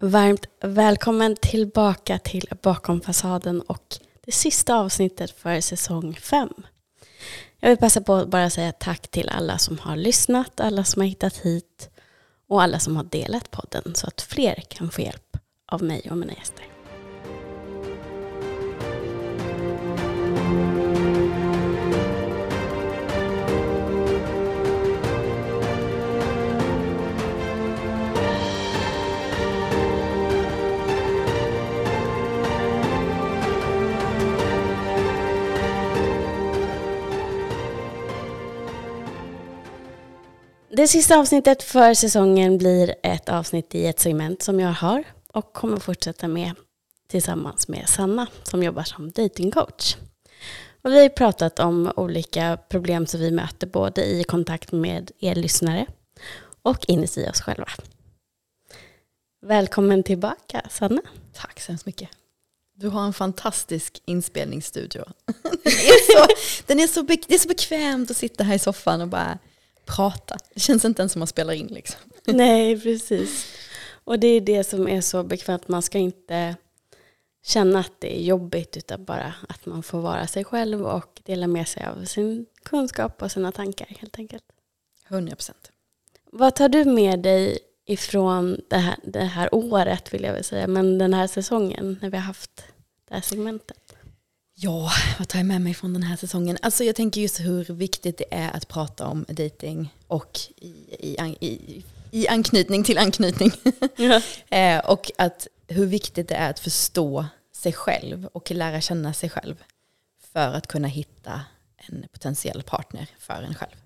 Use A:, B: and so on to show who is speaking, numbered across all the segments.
A: Varmt välkommen tillbaka till Bakom fasaden och det sista avsnittet för säsong 5. Jag vill passa på att bara säga tack till alla som har lyssnat, alla som har hittat hit och alla som har delat podden så att fler kan få hjälp av mig och mina gäster. Det sista avsnittet för säsongen blir ett avsnitt i ett segment som jag har och kommer fortsätta med tillsammans med Sanna som jobbar som datingcoach. Och vi har pratat om olika problem som vi möter både i kontakt med er lyssnare och inuti oss själva. Välkommen tillbaka Sanna.
B: Tack så hemskt mycket. Du har en fantastisk inspelningsstudio. Den är så, den är så be, det är så bekvämt att sitta här i soffan och bara prata. Det känns inte ens som man spelar in liksom.
A: Nej, precis. Och det är det som är så bekvämt. Man ska inte känna att det är jobbigt utan bara att man får vara sig själv och dela med sig av sin kunskap och sina tankar helt enkelt.
B: 100 procent.
A: Vad tar du med dig ifrån det här, det här året vill jag väl säga, men den här säsongen när vi har haft det här segmentet?
B: Ja, vad tar jag med mig från den här säsongen? Alltså jag tänker just hur viktigt det är att prata om dating och i, i, i, i anknytning till anknytning. Ja. eh, och att hur viktigt det är att förstå sig själv och lära känna sig själv för att kunna hitta en potentiell partner för en själv.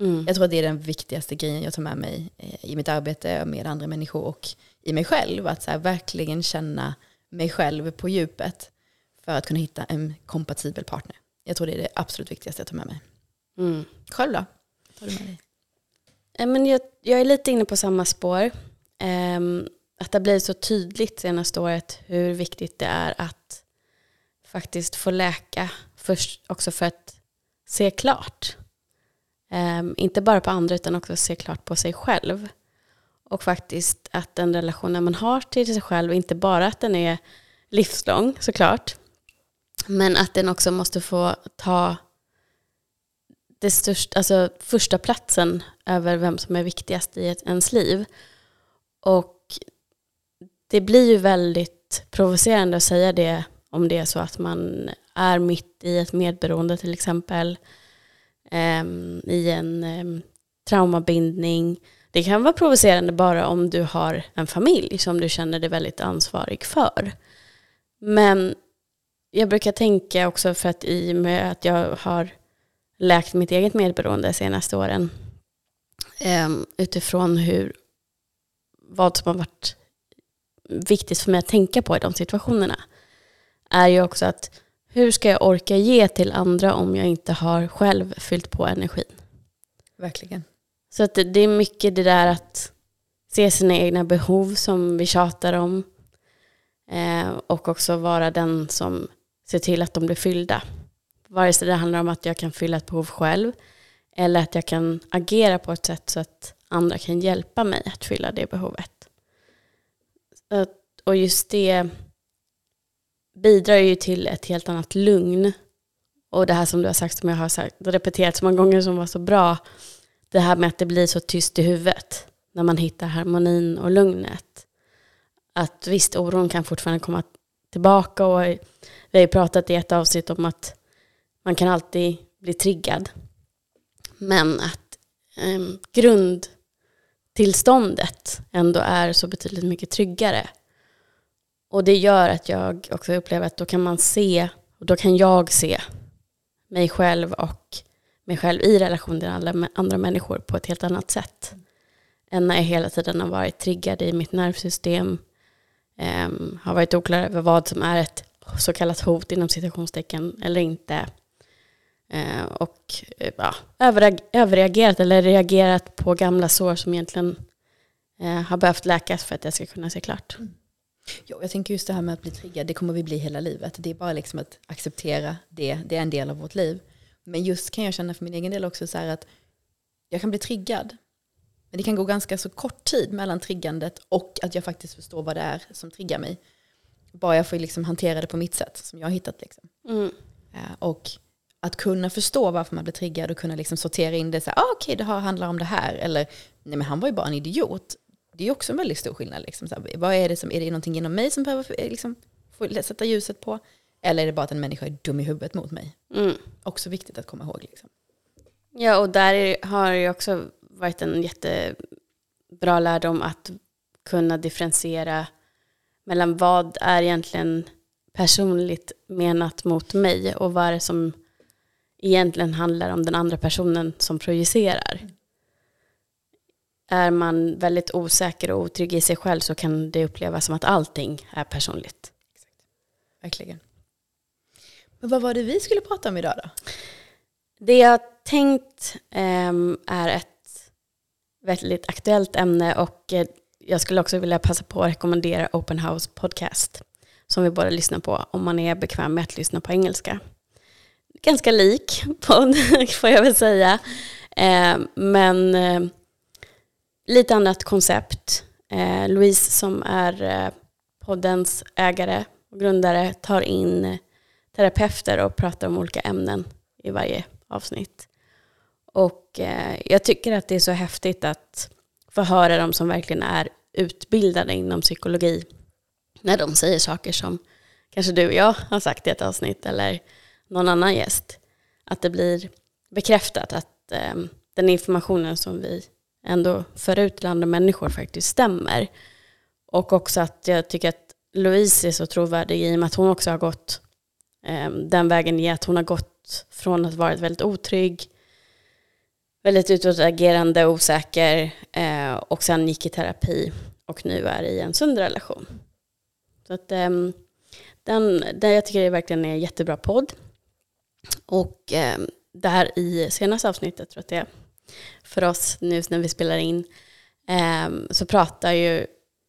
B: Mm. Jag tror att det är den viktigaste grejen jag tar med mig eh, i mitt arbete med andra människor och i mig själv. Att så verkligen känna mig själv på djupet för att kunna hitta en kompatibel partner. Jag tror det är det absolut viktigaste jag tar med mig. Mm. Själv då? Tar du med dig?
A: Men jag, jag är lite inne på samma spår. Um, att det blir så tydligt senaste året hur viktigt det är att faktiskt få läka först också för att se klart. Um, inte bara på andra utan också se klart på sig själv. Och faktiskt att den relationen man har till sig själv, inte bara att den är livslång såklart, men att den också måste få ta det största, alltså första platsen över vem som är viktigast i ett, ens liv. Och det blir ju väldigt provocerande att säga det om det är så att man är mitt i ett medberoende till exempel, um, i en um, traumabindning. Det kan vara provocerande bara om du har en familj som du känner dig väldigt ansvarig för. Men jag brukar tänka också för att i och med att jag har läkt mitt eget medberoende de senaste åren um, utifrån hur, vad som har varit viktigt för mig att tänka på i de situationerna är ju också att hur ska jag orka ge till andra om jag inte har själv fyllt på energin?
B: Verkligen.
A: Så att det, det är mycket det där att se sina egna behov som vi tjatar om eh, och också vara den som se till att de blir fyllda. Vare sig det handlar om att jag kan fylla ett behov själv eller att jag kan agera på ett sätt så att andra kan hjälpa mig att fylla det behovet. Och just det bidrar ju till ett helt annat lugn. Och det här som du har sagt, som jag har sagt, repeterat så många gånger som var så bra, det här med att det blir så tyst i huvudet när man hittar harmonin och lugnet. Att visst, oron kan fortfarande komma tillbaka och vi har ju pratat i ett avsnitt om att man kan alltid bli triggad. Men att eh, grundtillståndet ändå är så betydligt mycket tryggare. Och det gör att jag också upplever att då kan man se, och då kan jag se mig själv och mig själv i relation till alla andra människor på ett helt annat sätt. Än när jag hela tiden har varit triggad i mitt nervsystem, Ehm, har varit oklar över vad som är ett så kallat hot inom citationstecken eller inte. Eh, och eh, ja, överreagerat eller reagerat på gamla sår som egentligen eh, har behövt läkas för att jag ska kunna se klart. Mm.
B: Jo, jag tänker just det här med att bli triggad, det kommer vi bli hela livet. Det är bara liksom att acceptera det, det är en del av vårt liv. Men just kan jag känna för min egen del också så här att jag kan bli triggad. Men det kan gå ganska så kort tid mellan triggandet och att jag faktiskt förstår vad det är som triggar mig. Bara jag får liksom hantera det på mitt sätt som jag har hittat. Liksom. Mm. Eh, och att kunna förstå varför man blir triggad och kunna liksom sortera in det. Så ah, okej, okay, det handlar om det här. Eller, nej men han var ju bara en idiot. Det är också en väldigt stor skillnad. Liksom. Så här, vad är, det som, är det någonting inom mig som behöver liksom, få sätta ljuset på? Eller är det bara att en människa är dum i huvudet mot mig? Mm. Också viktigt att komma ihåg. Liksom.
A: Ja, och där har det också varit en jättebra lärdom att kunna differentiera mellan vad är egentligen personligt menat mot mig och vad är det som egentligen handlar om den andra personen som projicerar. Är man väldigt osäker och otrygg i sig själv så kan det upplevas som att allting är personligt. Exakt.
B: Verkligen. Men vad var det vi skulle prata om idag då?
A: Det jag tänkt um, är ett väldigt aktuellt ämne och eh, jag skulle också vilja passa på att rekommendera Open House Podcast som vi båda lyssnar på om man är bekväm med att lyssna på engelska. Ganska lik podd får jag väl säga. Eh, men eh, lite annat koncept. Louise som är poddens ägare och grundare tar in terapeuter och pratar om olika ämnen i varje avsnitt. Och eh, jag tycker att det är så häftigt att få höra de som verkligen är utbildade inom psykologi när de säger saker som kanske du och jag har sagt i ett avsnitt eller någon annan gäst. Att det blir bekräftat att eh, den informationen som vi ändå för ut till andra människor faktiskt stämmer. Och också att jag tycker att Louise är så trovärdig i och med att hon också har gått eh, den vägen i att hon har gått från att vara väldigt otrygg, väldigt utåtagerande, osäker eh, och sen gick i terapi och nu är i en sund relation. Så att, eh, den, den, jag tycker det verkligen är en jättebra podd. Och eh, där i senaste avsnittet, tror jag att det är, för oss nu när vi spelar in, eh, så pratar ju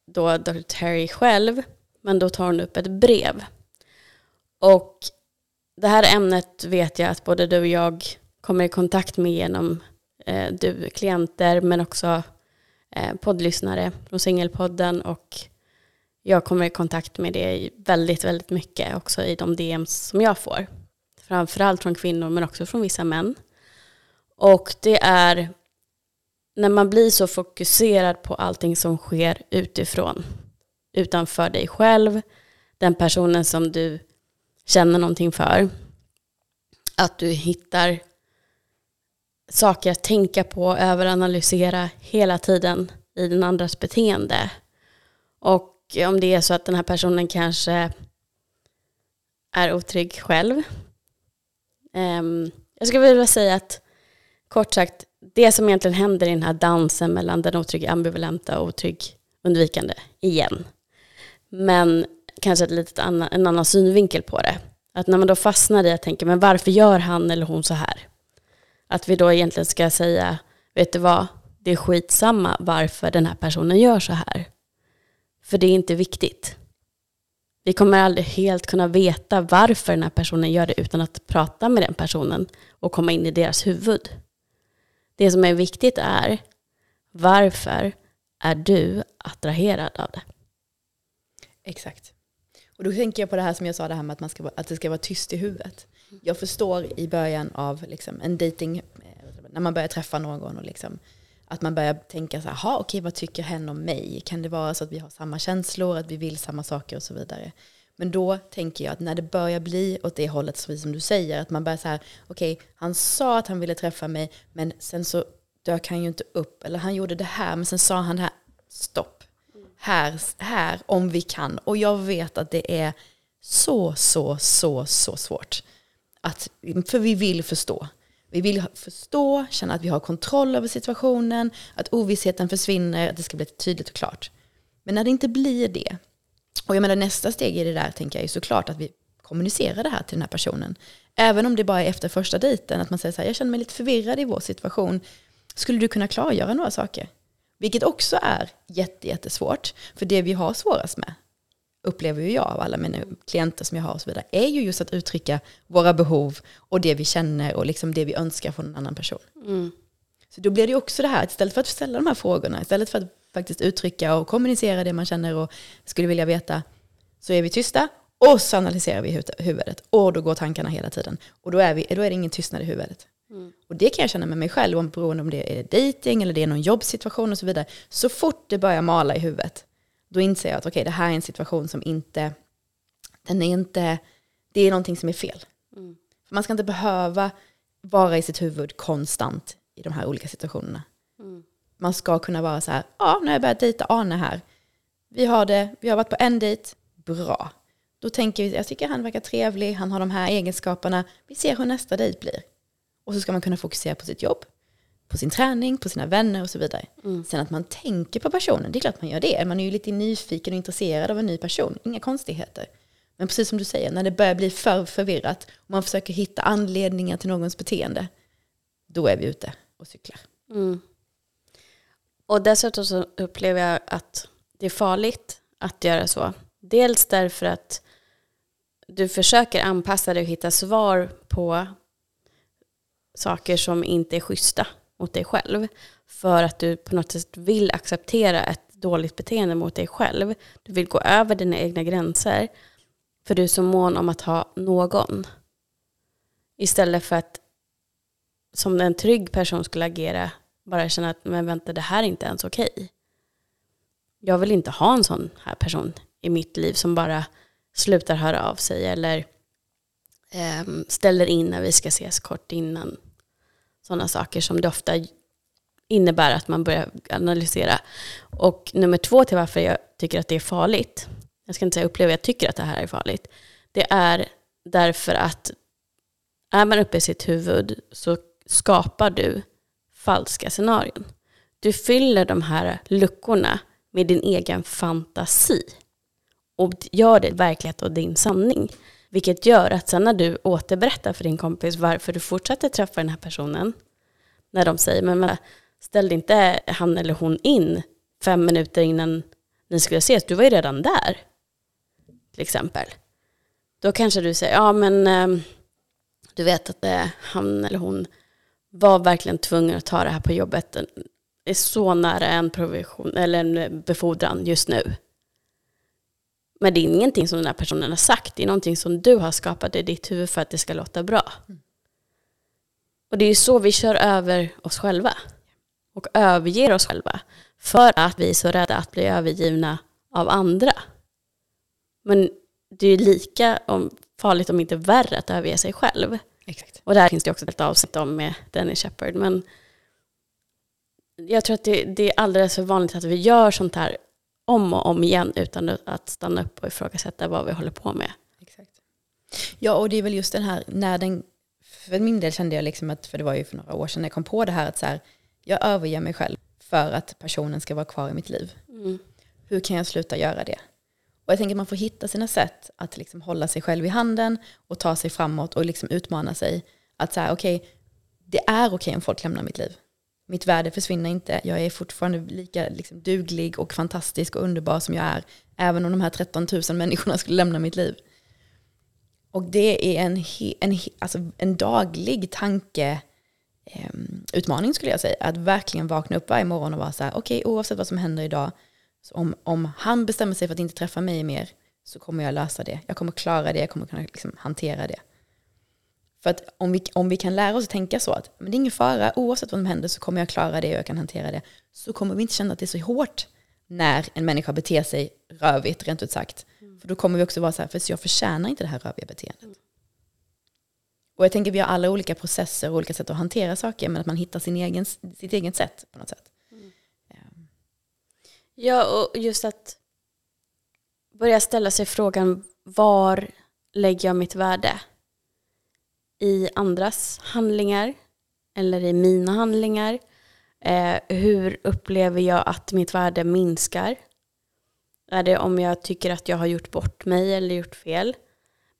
A: då Dr. Terry själv, men då tar hon upp ett brev. Och det här ämnet vet jag att både du och jag kommer i kontakt med genom eh, du klienter, men också eh, poddlyssnare från Singelpodden och jag kommer i kontakt med det väldigt, väldigt mycket också i de DMs som jag får. Framförallt från kvinnor men också från vissa män. Och det är när man blir så fokuserad på allting som sker utifrån, utanför dig själv, den personen som du känner någonting för, att du hittar saker att tänka på, överanalysera hela tiden i den andras beteende. Och om det är så att den här personen kanske är otrygg själv. Ehm, jag skulle vilja säga att kort sagt, det som egentligen händer i den här dansen mellan den otrygga ambivalenta och otrygg undvikande igen. Men kanske ett litet annan, en annan synvinkel på det. Att när man då fastnar i att tänka, men varför gör han eller hon så här? Att vi då egentligen ska säga, vet du vad, det är skitsamma varför den här personen gör så här. För det är inte viktigt. Vi kommer aldrig helt kunna veta varför den här personen gör det utan att prata med den personen och komma in i deras huvud. Det som är viktigt är varför är du attraherad av det?
B: Exakt. Och då tänker jag på det här som jag sa, det här med att, man ska, att det ska vara tyst i huvudet. Jag förstår i början av liksom en dating, eh, när man börjar träffa någon och liksom, att man börjar tänka så här, okej vad tycker hen om mig? Kan det vara så att vi har samma känslor, att vi vill samma saker och så vidare? Men då tänker jag att när det börjar bli åt det hållet, som du säger, att man börjar så här, okej, han sa att han ville träffa mig, men sen så dök han ju inte upp, eller han gjorde det här, men sen sa han det här, stopp, här, här om vi kan. Och jag vet att det är så, så, så, så svårt. Att, för vi vill förstå. Vi vill förstå, känna att vi har kontroll över situationen, att ovissheten försvinner, att det ska bli tydligt och klart. Men när det inte blir det, och jag menar nästa steg i det där tänker jag är såklart att vi kommunicerar det här till den här personen. Även om det bara är efter första dejten, att man säger så här, jag känner mig lite förvirrad i vår situation. Skulle du kunna klargöra några saker? Vilket också är jättesvårt. För det vi har svårast med, upplever ju jag av alla mina klienter som jag har och så vidare, är ju just att uttrycka våra behov och det vi känner och liksom det vi önskar från en annan person. Mm. Så då blir det också det här, istället för att ställa de här frågorna, istället för att faktiskt uttrycka och kommunicera det man känner och skulle vilja veta, så är vi tysta och så analyserar vi huvudet. Och då går tankarna hela tiden. Och då är, vi, då är det ingen tystnad i huvudet. Mm. Och det kan jag känna med mig själv, om, beroende om det är dating eller det är någon jobbsituation och så vidare. Så fort det börjar mala i huvudet, då inser jag att okej, okay, det här är en situation som inte, den är inte, det är någonting som är fel. Mm. För man ska inte behöva vara i sitt huvud konstant i de här olika situationerna. Mm. Man ska kunna vara så här, ja, nu har jag börjat dejta Arne här. Vi har det, vi har varit på en dejt, bra. Då tänker vi, jag tycker han verkar trevlig, han har de här egenskaperna. Vi ser hur nästa dejt blir. Och så ska man kunna fokusera på sitt jobb, på sin träning, på sina vänner och så vidare. Mm. Sen att man tänker på personen, det är klart man gör det. Man är ju lite nyfiken och intresserad av en ny person, inga konstigheter. Men precis som du säger, när det börjar bli för förvirrat och man försöker hitta anledningar till någons beteende, då är vi ute och cyklar. Mm.
A: Och dessutom så upplever jag att det är farligt att göra så. Dels därför att du försöker anpassa dig och hitta svar på saker som inte är schyssta mot dig själv. För att du på något sätt vill acceptera ett dåligt beteende mot dig själv. Du vill gå över dina egna gränser. För du är så mån om att ha någon. Istället för att som en trygg person skulle agera, bara känna att men vänta, det här är inte ens okej. Okay. Jag vill inte ha en sån här person i mitt liv som bara slutar höra av sig eller Ehm, ställer in när vi ska ses kort innan. Sådana saker som det ofta innebär att man börjar analysera. Och nummer två till varför jag tycker att det är farligt, jag ska inte säga uppleva, jag tycker att det här är farligt, det är därför att är man uppe i sitt huvud så skapar du falska scenarion. Du fyller de här luckorna med din egen fantasi och gör det verklighet och din sanning. Vilket gör att sen när du återberättar för din kompis varför du fortsätter träffa den här personen, när de säger men ställde inte han eller hon in fem minuter innan ni skulle ses, du var ju redan där. Till exempel. Då kanske du säger, ja men ehm, du vet att eh, han eller hon var verkligen tvungen att ta det här på jobbet. är så nära en provision eller en befordran just nu. Men det är ingenting som den här personen har sagt. Det är någonting som du har skapat i ditt huvud för att det ska låta bra. Och det är ju så vi kör över oss själva. Och överger oss själva. För att vi är så rädda att bli övergivna av andra. Men det är lika farligt om inte värre att överge sig själv. Exakt. Och där finns det också ett avsnitt om med Dennis Shepard. Men jag tror att det, det, är alldeles för vanligt att vi gör sånt här om och om igen utan att stanna upp och ifrågasätta vad vi håller på med. Exakt.
B: Ja, och det är väl just den här, när den, för min del kände jag liksom att, för det var ju för några år sedan jag kom på det här att så här, jag överger mig själv för att personen ska vara kvar i mitt liv. Mm. Hur kan jag sluta göra det? Och jag tänker att man får hitta sina sätt att liksom hålla sig själv i handen och ta sig framåt och liksom utmana sig. Att säga okej, okay, det är okej okay om folk lämnar mitt liv. Mitt värde försvinner inte. Jag är fortfarande lika liksom duglig och fantastisk och underbar som jag är. Även om de här 13 000 människorna skulle lämna mitt liv. Och det är en, en, alltså en daglig tankeutmaning ehm, eh, skulle jag säga. Att verkligen vakna upp varje morgon och vara så här, okej okay, oavsett vad som händer idag, så om, om han bestämmer sig för att inte träffa mig mer så kommer jag lösa det. Jag kommer klara det, jag kommer kunna liksom hantera det. För att om vi, om vi kan lära oss att tänka så att men det är ingen fara, oavsett vad som händer så kommer jag klara det och jag kan hantera det. Så kommer vi inte känna att det är så hårt när en människa beter sig rövigt, rent ut sagt. Mm. För då kommer vi också vara så här, för jag förtjänar inte det här röviga beteendet. Mm. Och jag tänker vi har alla olika processer och olika sätt att hantera saker, men att man hittar sin egen, sitt eget sätt på något sätt. Mm.
A: Ja, och just att börja ställa sig frågan, var lägger jag mitt värde? I andras handlingar eller i mina handlingar? Eh, hur upplever jag att mitt värde minskar? Är det om jag tycker att jag har gjort bort mig eller gjort fel?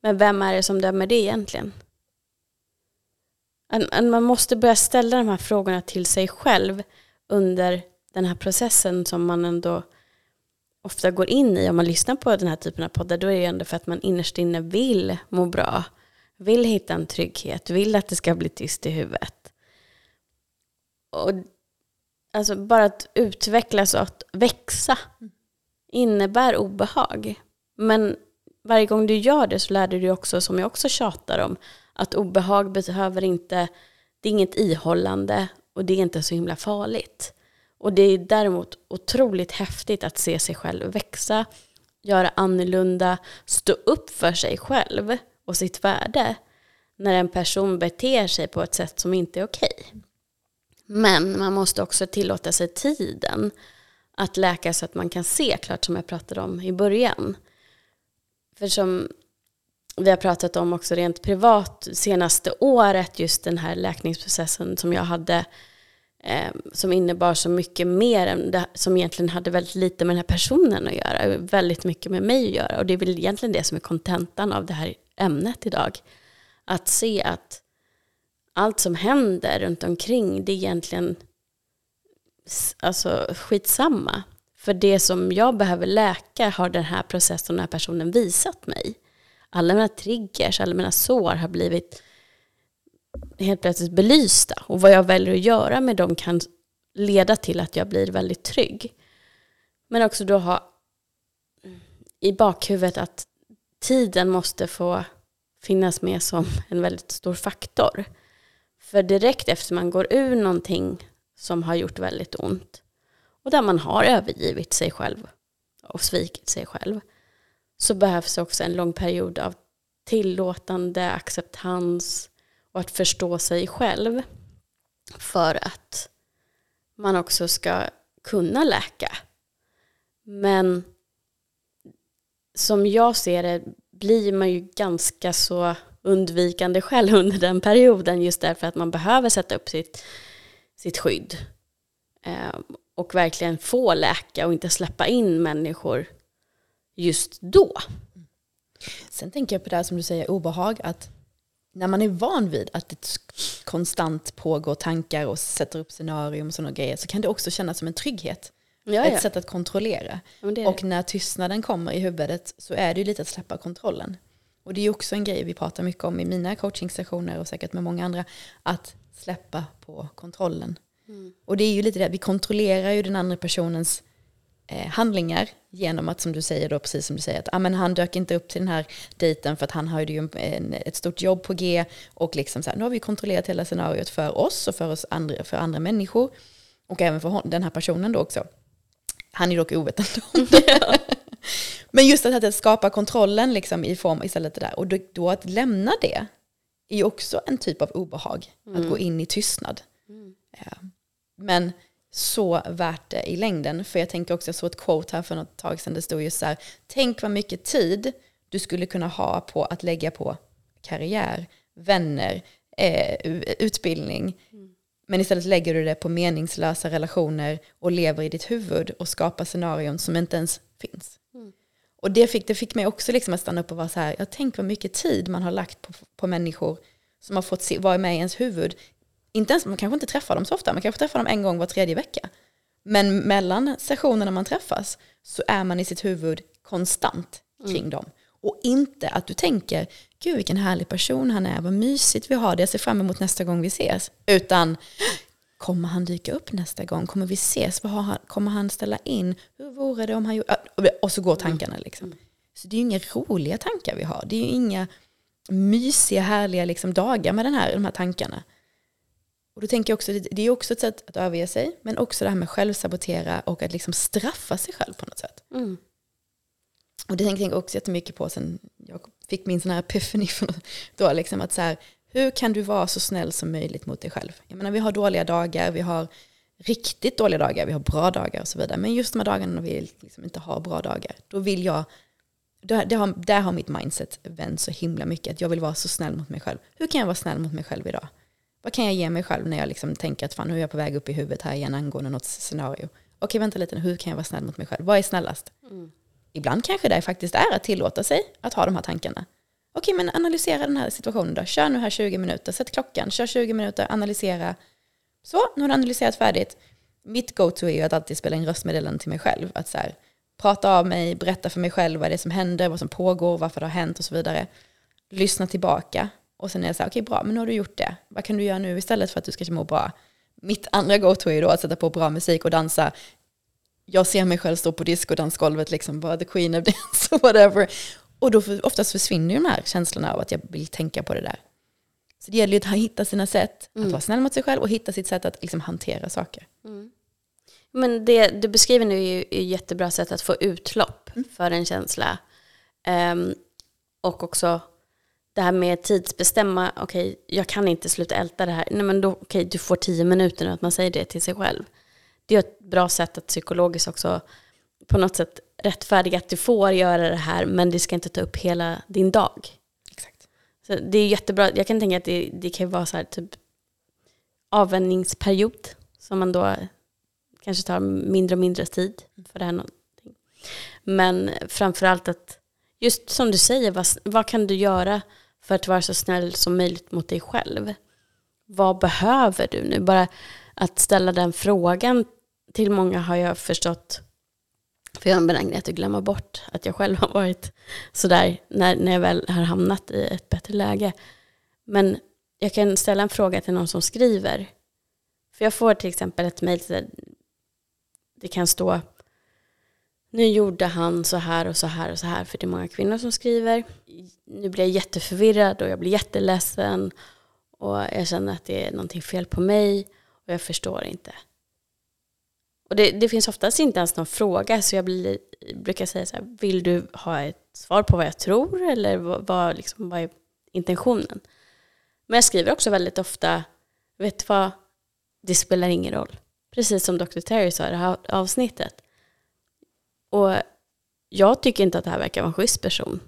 A: Men vem är det som dömer det egentligen? Man måste börja ställa de här frågorna till sig själv under den här processen som man ändå ofta går in i. Om man lyssnar på den här typen av poddar då är det ändå för att man innerst inne vill må bra vill hitta en trygghet, vill att det ska bli tyst i huvudet. och alltså bara att utvecklas och att växa innebär obehag. Men varje gång du gör det så lär du dig också, som jag också tjatar om, att obehag behöver inte, det är inget ihållande och det är inte så himla farligt. Och det är däremot otroligt häftigt att se sig själv växa, göra annorlunda, stå upp för sig själv och sitt värde när en person beter sig på ett sätt som inte är okej. Men man måste också tillåta sig tiden att läka så att man kan se klart som jag pratade om i början. För som vi har pratat om också rent privat senaste året, just den här läkningsprocessen som jag hade eh, som innebar så mycket mer än det som egentligen hade väldigt lite med den här personen att göra, väldigt mycket med mig att göra. Och det är väl egentligen det som är kontentan av det här ämnet idag. Att se att allt som händer runt omkring, det är egentligen alltså, skitsamma. För det som jag behöver läka har den här processen och den här personen visat mig. Alla mina triggers, alla mina sår har blivit helt plötsligt belysta. Och vad jag väljer att göra med dem kan leda till att jag blir väldigt trygg. Men också då ha i bakhuvudet att tiden måste få finnas med som en väldigt stor faktor. För direkt efter man går ur någonting som har gjort väldigt ont och där man har övergivit sig själv och svikit sig själv så behövs också en lång period av tillåtande, acceptans och att förstå sig själv för att man också ska kunna läka. Men som jag ser det blir man ju ganska så undvikande själv under den perioden just därför att man behöver sätta upp sitt, sitt skydd. Eh, och verkligen få läka och inte släppa in människor just då.
B: Sen tänker jag på det här som du säger, obehag, att när man är van vid att det konstant pågår tankar och sätter upp scenarium och sådana grejer så kan det också kännas som en trygghet. Ja, ett ja. sätt att kontrollera. Ja, och när tystnaden kommer i huvudet så är det ju lite att släppa kontrollen. Och det är också en grej vi pratar mycket om i mina coachingsessioner och säkert med många andra. Att släppa på kontrollen. Mm. Och det är ju lite det, vi kontrollerar ju den andra personens eh, handlingar genom att som du säger då, precis som du säger, att ah, men han dök inte upp till den här dejten för att han hade ju en, ett stort jobb på G och liksom så här, nu har vi kontrollerat hela scenariot för oss och för, oss andra, för andra människor och även för hon, den här personen då också. Han är dock ovetande om det. Men just att, att skapa kontrollen liksom i form istället det där. Och då, att lämna det är ju också en typ av obehag. Mm. Att gå in i tystnad. Mm. Ja. Men så värt det i längden. För jag tänker också, jag såg ett quote här för något tag sedan, det stod ju så här, tänk vad mycket tid du skulle kunna ha på att lägga på karriär, vänner, eh, utbildning. Mm. Men istället lägger du det på meningslösa relationer och lever i ditt huvud och skapar scenarion som inte ens finns. Mm. Och det fick, det fick mig också liksom att stanna upp och vara så här, jag tänker vad mycket tid man har lagt på, på människor som har fått se, vara med i ens huvud. Inte ens, man kanske inte träffar dem så ofta, man kanske träffar dem en gång var tredje vecka. Men mellan sessionerna man träffas så är man i sitt huvud konstant kring mm. dem. Och inte att du tänker, gud vilken härlig person han är, vad mysigt vi har det, jag ser fram emot nästa gång vi ses. Utan, kommer han dyka upp nästa gång? Kommer vi ses? Vad har kommer han ställa in? Hur vore det om han gjorde... Och så går tankarna liksom. Mm. Så det är ju inga roliga tankar vi har. Det är ju inga mysiga, härliga liksom dagar med den här, de här tankarna. Och då tänker jag också, det är också ett sätt att överge sig, men också det här med självsabotera och att liksom straffa sig själv på något sätt. Mm. Och det tänker jag också jättemycket på sen jag fick min sån här epiphany då, liksom att så här, hur kan du vara så snäll som möjligt mot dig själv? Jag menar, vi har dåliga dagar, vi har riktigt dåliga dagar, vi har bra dagar och så vidare. Men just de här dagarna när vi liksom inte har bra dagar, då vill jag, där har, där har mitt mindset vänt så himla mycket, att jag vill vara så snäll mot mig själv. Hur kan jag vara snäll mot mig själv idag? Vad kan jag ge mig själv när jag liksom tänker att fan, nu är jag på väg upp i huvudet här igen angående något scenario? Okej, vänta lite, hur kan jag vara snäll mot mig själv? Vad är snällast? Mm. Ibland kanske det faktiskt är att tillåta sig att ha de här tankarna. Okej, men analysera den här situationen då. Kör nu här 20 minuter, sätt klockan, kör 20 minuter, analysera. Så, nu har du analyserat färdigt. Mitt go-to är ju att alltid spela in röstmeddelanden till mig själv. Att så här, prata av mig, berätta för mig själv vad det är som händer, vad som pågår, varför det har hänt och så vidare. Lyssna tillbaka. Och sen är jag så här, okej bra, men nu har du gjort det. Vad kan du göra nu istället för att du ska må bra? Mitt andra go-to är ju då att sätta på bra musik och dansa. Jag ser mig själv stå på discodansgolvet, liksom bara the queen of dance och whatever. Och då för, oftast försvinner ju de här känslorna av att jag vill tänka på det där. Så det gäller ju att hitta sina sätt mm. att vara snäll mot sig själv och hitta sitt sätt att liksom hantera saker. Mm.
A: Men det du beskriver nu är ju ett jättebra sätt att få utlopp mm. för en känsla. Um, och också det här med tidsbestämma, okej, okay, jag kan inte sluta älta det här. Nej men då, okej, okay, du får tio minuter nu, att man säger det till sig själv. Det är ett bra sätt att psykologiskt också på något sätt rättfärdiga att du får göra det här, men det ska inte ta upp hela din dag.
B: Exakt.
A: Så det är jättebra, jag kan tänka att det, det kan vara så här typ avvändningsperiod som man då kanske tar mindre och mindre tid för det här någonting. Men framförallt att, just som du säger, vad, vad kan du göra för att vara så snäll som möjligt mot dig själv? Vad behöver du nu? Bara att ställa den frågan till många har jag förstått, för jag har en benägenhet att glömma bort att jag själv har varit sådär när, när jag väl har hamnat i ett bättre läge. Men jag kan ställa en fråga till någon som skriver. För jag får till exempel ett mejl det kan stå nu gjorde han så här och så här och så här, för det är många kvinnor som skriver. Nu blir jag jätteförvirrad och jag blir jätteledsen och jag känner att det är någonting fel på mig och jag förstår inte. Och det, det finns oftast inte ens någon fråga, så jag blir, brukar säga så här, vill du ha ett svar på vad jag tror eller vad, vad, liksom, vad är intentionen? Men jag skriver också väldigt ofta, vet du vad, det spelar ingen roll. Precis som Dr. Terry sa i det här avsnittet. Och jag tycker inte att det här verkar vara en schysst person.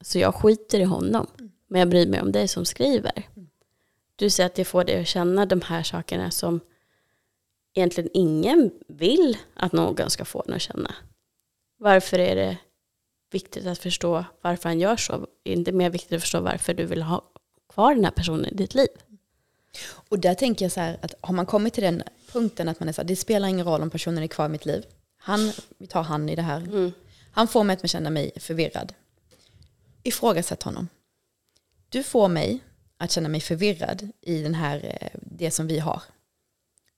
A: Så jag skiter i honom. Men jag bryr mig om dig som skriver. Du säger att jag får dig att känna de här sakerna som egentligen ingen vill att någon ska få en att känna. Varför är det viktigt att förstå varför han gör så? Är det inte mer viktigt att förstå varför du vill ha kvar den här personen i ditt liv?
B: Och där tänker jag så här att har man kommit till den punkten att man är så här, det spelar ingen roll om personen är kvar i mitt liv. Han, vi tar han i det här. Mm. Han får mig att känna mig förvirrad. Ifrågasätt honom. Du får mig att känna mig förvirrad i den här, eh, det som vi har.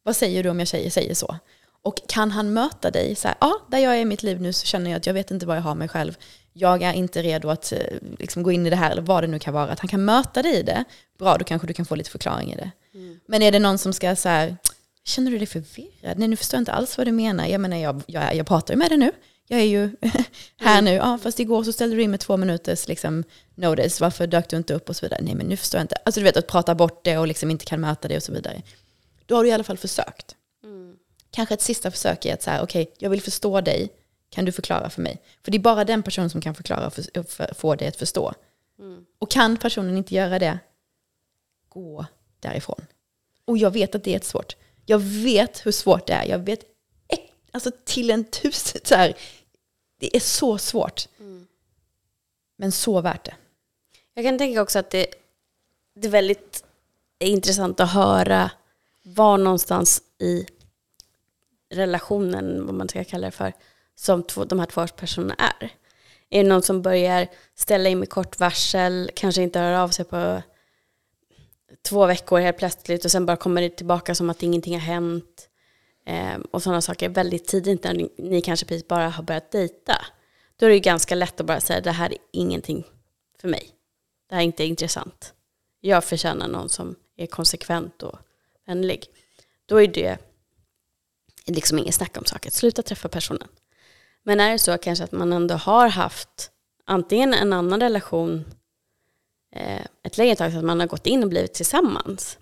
B: Vad säger du om jag säger, säger så? Och kan han möta dig så här, ja, där jag är i mitt liv nu så känner jag att jag vet inte vad jag har mig själv. Jag är inte redo att eh, liksom, gå in i det här, eller vad det nu kan vara. Att han kan möta dig i det, bra, då kanske du kan få lite förklaring i det. Mm. Men är det någon som ska så här, känner du dig förvirrad? Nej, nu förstår jag inte alls vad du menar. Jag menar, jag, jag, jag pratar ju med dig nu. Jag är ju här mm. nu. Ja, fast igår så ställde du in med två minuters liksom, notice. Varför dök du inte upp och så vidare? Nej, men nu förstår jag inte. Alltså du vet, att prata bort det och liksom inte kan möta det och så vidare. Då har du i alla fall försökt. Mm. Kanske ett sista försök är att säga, okej, okay, jag vill förstå dig. Kan du förklara för mig? För det är bara den personen som kan förklara och för, för, få dig att förstå. Mm. Och kan personen inte göra det, gå därifrån. Och jag vet att det är svårt. Jag vet hur svårt det är. Jag vet alltså till en tusen, så här, det är så svårt. Mm. Men så värt det.
A: Jag kan tänka också att det, det är väldigt intressant att höra var någonstans i relationen, vad man ska kalla det för, som två, de här två personerna är. Är det någon som börjar ställa in med kort varsel, kanske inte hör av sig på två veckor helt plötsligt och sen bara kommer det tillbaka som att ingenting har hänt. Eh, och sådana saker väldigt tidigt när ni, ni kanske precis bara har börjat dejta. Då är det ju ganska lätt att bara säga det här är ingenting för mig. Det här är inte intressant. Jag förtjänar någon som är konsekvent och vänlig. Då är det liksom inget snack om saken. Sluta träffa personen. Men är det så kanske att man ändå har haft antingen en annan relation eh, ett längre tag, så att man har gått in och blivit tillsammans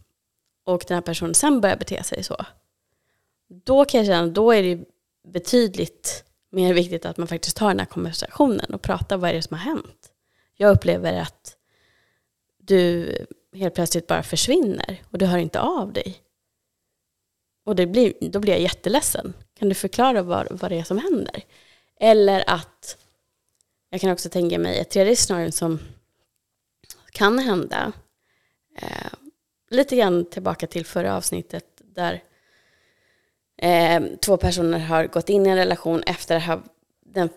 A: och den här personen sen börjar bete sig så. Då kan jag känna, då är det betydligt mer viktigt att man faktiskt tar den här konversationen och pratar vad är det som har hänt. Jag upplever att du helt plötsligt bara försvinner och du hör inte av dig. Och det blir, då blir jag jätteledsen. Kan du förklara vad, vad det är som händer? Eller att, jag kan också tänka mig ett tredje scenario som kan hända. Eh, lite grann tillbaka till förra avsnittet där eh, två personer har gått in i en relation efter att den,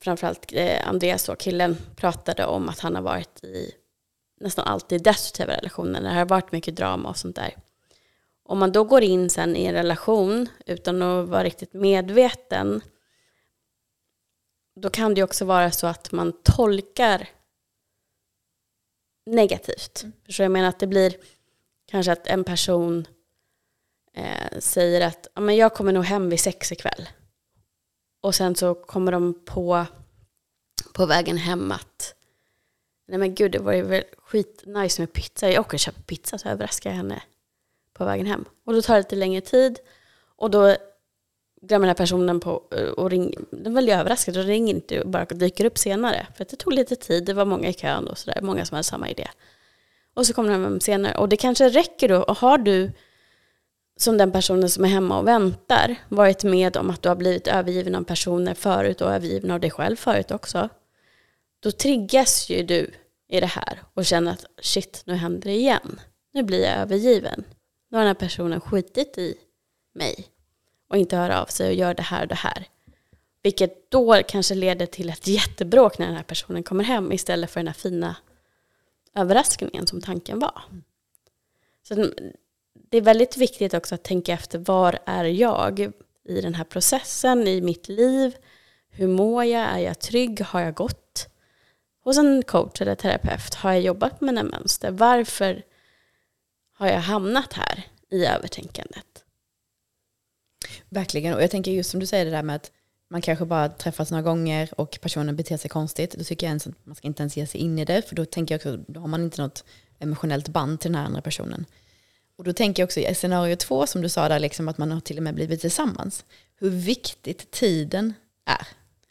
A: framförallt eh, Andreas och killen pratade om att han har varit i nästan alltid destruktiva relationer. Det har varit mycket drama och sånt där. Om man då går in sen i en relation utan att vara riktigt medveten, då kan det också vara så att man tolkar negativt. Mm. Förstår jag menar att det blir kanske att en person eh, säger att men jag kommer nog hem vid sex ikväll. Och sen så kommer de på, på vägen hem att nej men gud det var ju väl skitnice med pizza. Jag åker och köper pizza så överraskar jag henne på vägen hem. Och då tar det lite längre tid och då glömmer den här personen på eh, och ringer. den väldigt överraskad och ringer inte och bara dyker upp senare. För att det tog lite tid, det var många i kön och sådär, många som hade samma idé. Och så kommer de hem senare. Och det kanske räcker då, och har du som den personen som är hemma och väntar varit med om att du har blivit övergiven av personer förut och övergiven av dig själv förut också. Då triggas ju du i det här och känner att shit, nu händer det igen. Nu blir jag övergiven. Nu har den här personen skitit i mig och inte hör av sig och gör det här och det här. Vilket då kanske leder till ett jättebråk när den här personen kommer hem istället för den här fina överraskningen som tanken var. Så det är väldigt viktigt också att tänka efter var är jag i den här processen, i mitt liv? Hur mår jag? Är jag trygg? Har jag gått hos en coach eller terapeut? Har jag jobbat med mina mönster? Varför har jag hamnat här i övertänkandet?
B: Verkligen, och jag tänker just som du säger det där med att man kanske bara träffas några gånger och personen beter sig konstigt. Då tycker jag ens att man ska inte ens ge sig in i det, för då tänker jag också, då har man inte något emotionellt band till den här andra personen. Och då tänker jag också i scenario två, som du sa där, liksom att man har till och med blivit tillsammans. Hur viktigt tiden är.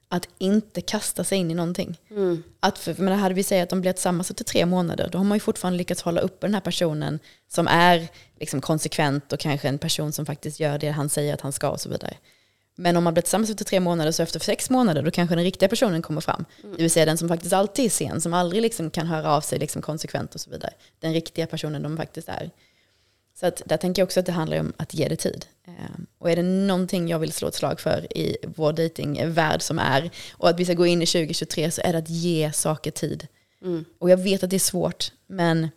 B: Att inte kasta sig in i någonting. Mm. Att för, men hade vi sagt att de blir tillsammans efter tre månader, då har man ju fortfarande lyckats hålla uppe den här personen som är liksom konsekvent och kanske en person som faktiskt gör det han säger att han ska och så vidare. Men om man blir tillsammans efter tre månader så efter sex månader då kanske den riktiga personen kommer fram. Mm. Det vill säga den som faktiskt alltid är sen, som aldrig liksom kan höra av sig liksom konsekvent och så vidare. Den riktiga personen de faktiskt är. Så att där tänker jag också att det handlar om att ge det tid. Ehm, och är det någonting jag vill slå ett slag för i vår dejtingvärld som är, och att vi ska gå in i 2023, så är det att ge saker tid. Mm. Och jag vet att det är svårt, men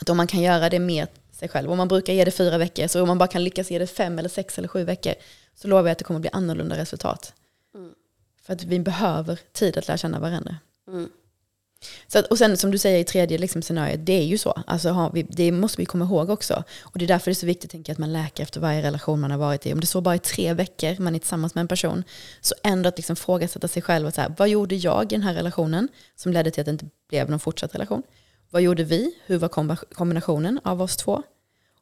B: att om man kan göra det med sig själv, om man brukar ge det fyra veckor, så om man bara kan lyckas ge det fem eller sex eller sju veckor, så lovar jag att det kommer bli annorlunda resultat. Mm. För att vi behöver tid att lära känna varandra. Mm. Så att, och sen som du säger i tredje liksom, scenariot, det är ju så. Alltså, vi, det måste vi komma ihåg också. Och det är därför det är så viktigt tänka, att man läker efter varje relation man har varit i. Om det så bara är tre veckor man är tillsammans med en person, så ändå att liksom frågasätta sig själv. Och så här, vad gjorde jag i den här relationen som ledde till att det inte blev någon fortsatt relation? Vad gjorde vi? Hur var kombinationen av oss två?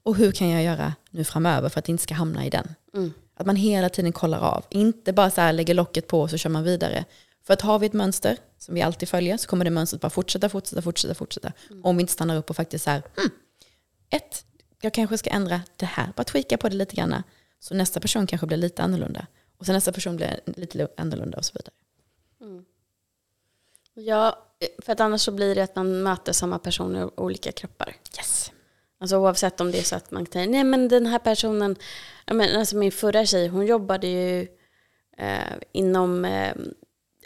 B: Och hur kan jag göra nu framöver för att inte ska hamna i den? Mm. Att man hela tiden kollar av. Inte bara så här lägger locket på och så kör man vidare. För att har vi ett mönster som vi alltid följer så kommer det mönstret bara fortsätta, fortsätta, fortsätta, fortsätta. Mm. Om vi inte stannar upp och faktiskt så här, hmm, ett, jag kanske ska ändra det här, bara tweaka på det lite grann. Så nästa person kanske blir lite annorlunda. Och sen nästa person blir lite annorlunda och så vidare. Mm.
A: Ja, för att annars så blir det att man möter samma person i olika kroppar.
B: Yes.
A: Alltså oavsett om det är så att man säger, nej men den här personen, men, alltså min förra tjej, hon jobbade ju eh, inom eh,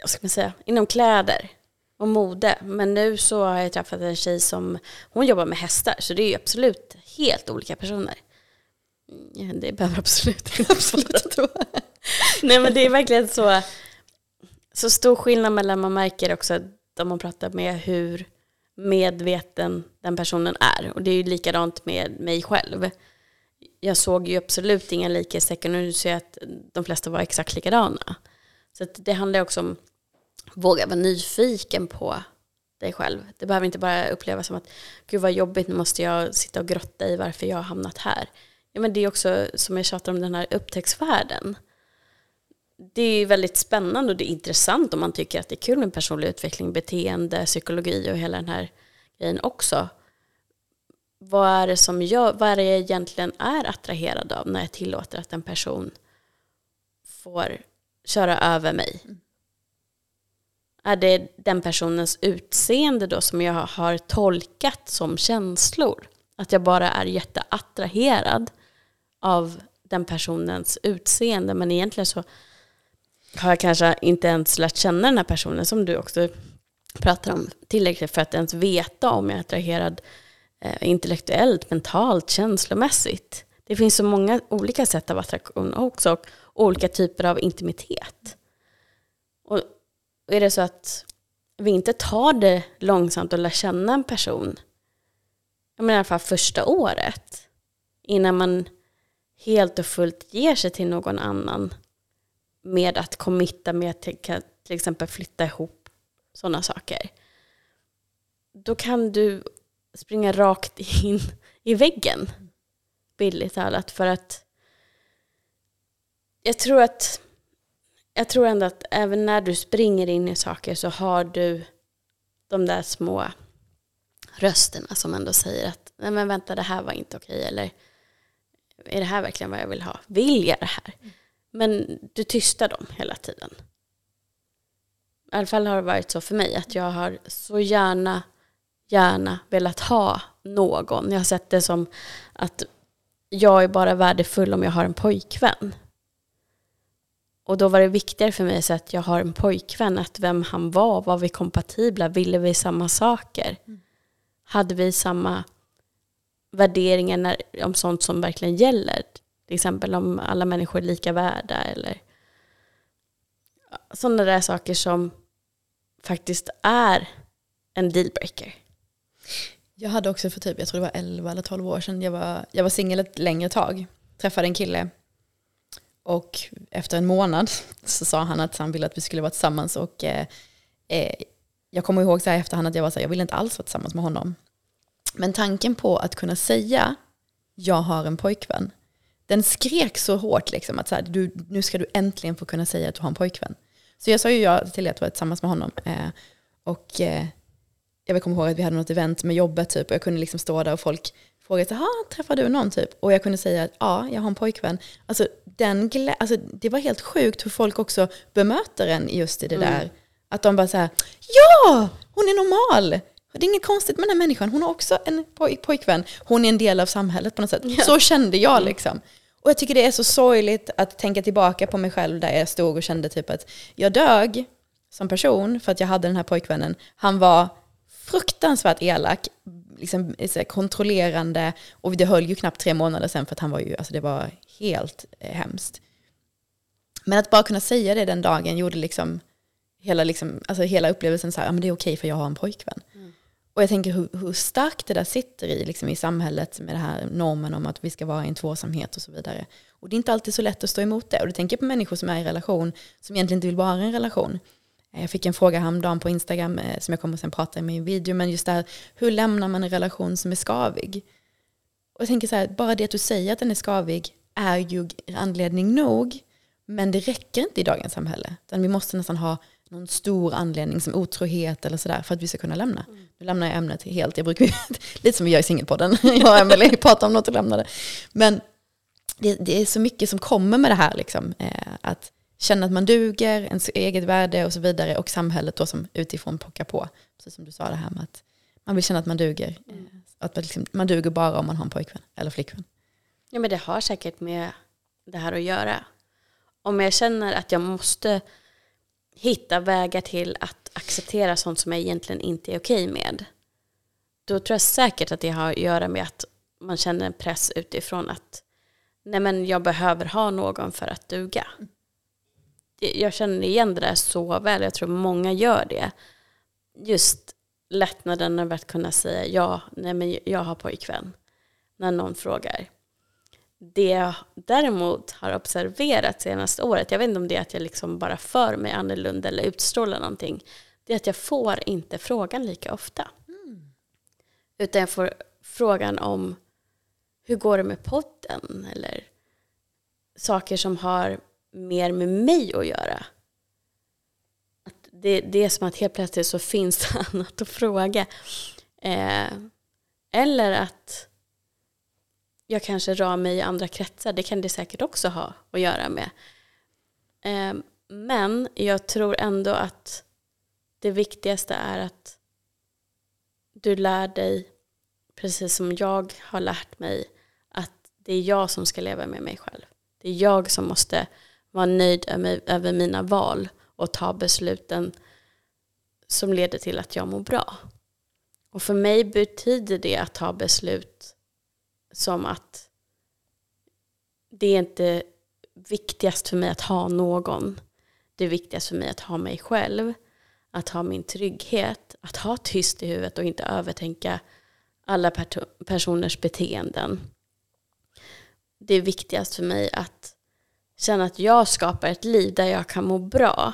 A: vad ska man säga, inom kläder och mode. Men nu så har jag träffat en tjej som, hon jobbar med hästar. Så det är ju absolut helt olika personer. Ja, det behöver absolut inte absolut. Nej men det är verkligen så, så stor skillnad mellan, man märker också om man pratar med hur medveten den personen är. Och det är ju likadant med mig själv. Jag såg ju absolut inga likhetstecken och nu ser jag att de flesta var exakt likadana. Så det handlar också om våga vara nyfiken på dig själv. Det behöver inte bara upplevas som att gud vad jobbigt, nu måste jag sitta och grotta i varför jag har hamnat här. Ja, men det är också som jag tjatar om den här upptäcktsfärden. Det är väldigt spännande och det är intressant om man tycker att det är kul med personlig utveckling, beteende, psykologi och hela den här grejen också. Vad är det som jag, vad är det jag egentligen är attraherad av när jag tillåter att en person får köra över mig? Mm. Är det den personens utseende då som jag har tolkat som känslor? Att jag bara är jätteattraherad av den personens utseende men egentligen så har jag kanske inte ens lärt känna den här personen som du också pratar om tillräckligt för att ens veta om jag är attraherad eh, intellektuellt, mentalt, känslomässigt. Det finns så många olika sätt av attraktion också och olika typer av intimitet. Och är det så att vi inte tar det långsamt och lär känna en person, jag menar i alla fall första året, innan man helt och fullt ger sig till någon annan med att committa med att till, till exempel flytta ihop sådana saker. Då kan du springa rakt in i väggen, billigt talat. För att jag tror att jag tror ändå att även när du springer in i saker så har du de där små rösterna som ändå säger att nej men vänta det här var inte okej eller är det här verkligen vad jag vill ha? Vill jag det här? Men du tystar dem hela tiden. I alla fall har det varit så för mig att jag har så gärna, gärna velat ha någon. Jag har sett det som att jag är bara värdefull om jag har en pojkvän. Och då var det viktigare för mig att jag har en pojkvän, att vem han var, var vi kompatibla, ville vi samma saker? Mm. Hade vi samma värderingar när, om sånt som verkligen gäller? Till exempel om alla människor är lika värda eller sådana där saker som faktiskt är en dealbreaker.
B: Jag hade också för typ, jag tror det var 11 eller 12 år sedan, jag var, jag var singel ett längre tag. Träffade en kille och efter en månad så sa han att han ville att vi skulle vara tillsammans. Och eh, eh jag kommer ihåg så här efterhand att jag var så här, jag ville inte alls vara tillsammans med honom. Men tanken på att kunna säga jag har en pojkvän, den skrek så hårt liksom att så här, du, nu ska du äntligen få kunna säga att du har en pojkvän. Så jag sa ju ja till att vara tillsammans med honom. Eh, och eh, jag kommer ihåg att vi hade något event med jobbet typ, och jag kunde liksom stå där och folk frågade så här, träffar du någon typ? Och jag kunde säga att ja, jag har en pojkvän. Alltså, den alltså, det var helt sjukt hur folk också bemöter en just i det mm. där. Att de bara så här, ja, hon är normal. Det är inget konstigt med den här människan. Hon har också en poj pojkvän. Hon är en del av samhället på något sätt. Ja. Så kände jag mm. liksom. Och jag tycker det är så sorgligt att tänka tillbaka på mig själv där jag stod och kände typ att jag dög som person för att jag hade den här pojkvännen. Han var fruktansvärt elak, liksom, kontrollerande och det höll ju knappt tre månader sen för att han var ju, alltså det var helt eh, hemskt. Men att bara kunna säga det den dagen gjorde liksom hela, liksom, alltså hela upplevelsen så här, ja men det är okej för jag har en pojkvän. Mm. Och jag tänker hur, hur starkt det där sitter i, liksom, i samhället med den här normen om att vi ska vara i en tvåsamhet och så vidare. Och det är inte alltid så lätt att stå emot det. Och du tänker på människor som är i relation som egentligen inte vill vara i en relation. Jag fick en fråga häromdagen på Instagram eh, som jag kommer sen prata med i en video. Men just det här, hur lämnar man en relation som är skavig? Och jag tänker så här, bara det att du säger att den är skavig är ju anledning nog. Men det räcker inte i dagens samhälle. Utan vi måste nästan ha någon stor anledning som otrohet eller sådär för att vi ska kunna lämna. Mm. Nu lämnar jag ämnet helt. Jag brukar, lite som vi gör i singelpodden. Jag och Emelie pratar om något och lämnar det. Men det, det, är så mycket som kommer med det här. Liksom, eh, att känna att man duger, ens eget värde och så vidare. Och samhället då som utifrån pockar på. Precis som du sa det här med att man vill känna att man duger. Mm. Att man, liksom, man duger bara om man har en pojkvän eller flickvän.
A: Ja men det har säkert med det här att göra. Om jag känner att jag måste hitta vägar till att acceptera sånt som jag egentligen inte är okej med. Då tror jag säkert att det har att göra med att man känner en press utifrån att nej men jag behöver ha någon för att duga. Mm jag känner igen det där så väl, jag tror många gör det. Just lättnaden över att kunna säga ja, nej men jag har pojkvän. När någon frågar. Det jag däremot har observerat senaste året, jag vet inte om det är att jag liksom bara för mig annorlunda eller utstrålar någonting, det är att jag får inte frågan lika ofta. Mm. Utan jag får frågan om hur går det med podden? Eller saker som har mer med mig att göra. Att det, det är som att helt plötsligt så finns det annat att fråga. Eh, eller att jag kanske rör mig i andra kretsar. Det kan det säkert också ha att göra med. Eh, men jag tror ändå att det viktigaste är att du lär dig, precis som jag har lärt mig, att det är jag som ska leva med mig själv. Det är jag som måste vara nöjd över mina val och ta besluten som leder till att jag mår bra. Och för mig betyder det att ta beslut som att det är inte viktigast för mig att ha någon. Det är viktigast för mig att ha mig själv, att ha min trygghet, att ha tyst i huvudet och inte övertänka alla personers beteenden. Det är viktigast för mig att känna att jag skapar ett liv där jag kan må bra.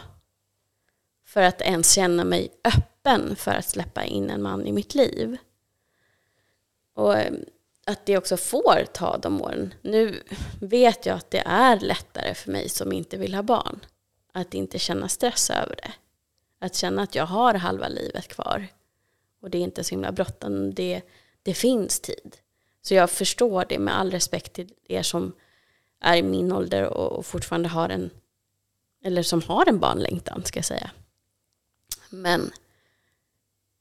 A: För att ens känna mig öppen för att släppa in en man i mitt liv. Och eh, att det också får ta de åren. Nu vet jag att det är lättare för mig som inte vill ha barn. Att inte känna stress över det. Att känna att jag har halva livet kvar. Och det är inte så himla bråttom. Det, det finns tid. Så jag förstår det med all respekt till er som är i min ålder och fortfarande har en, eller som har en barnlängtan ska jag säga. Men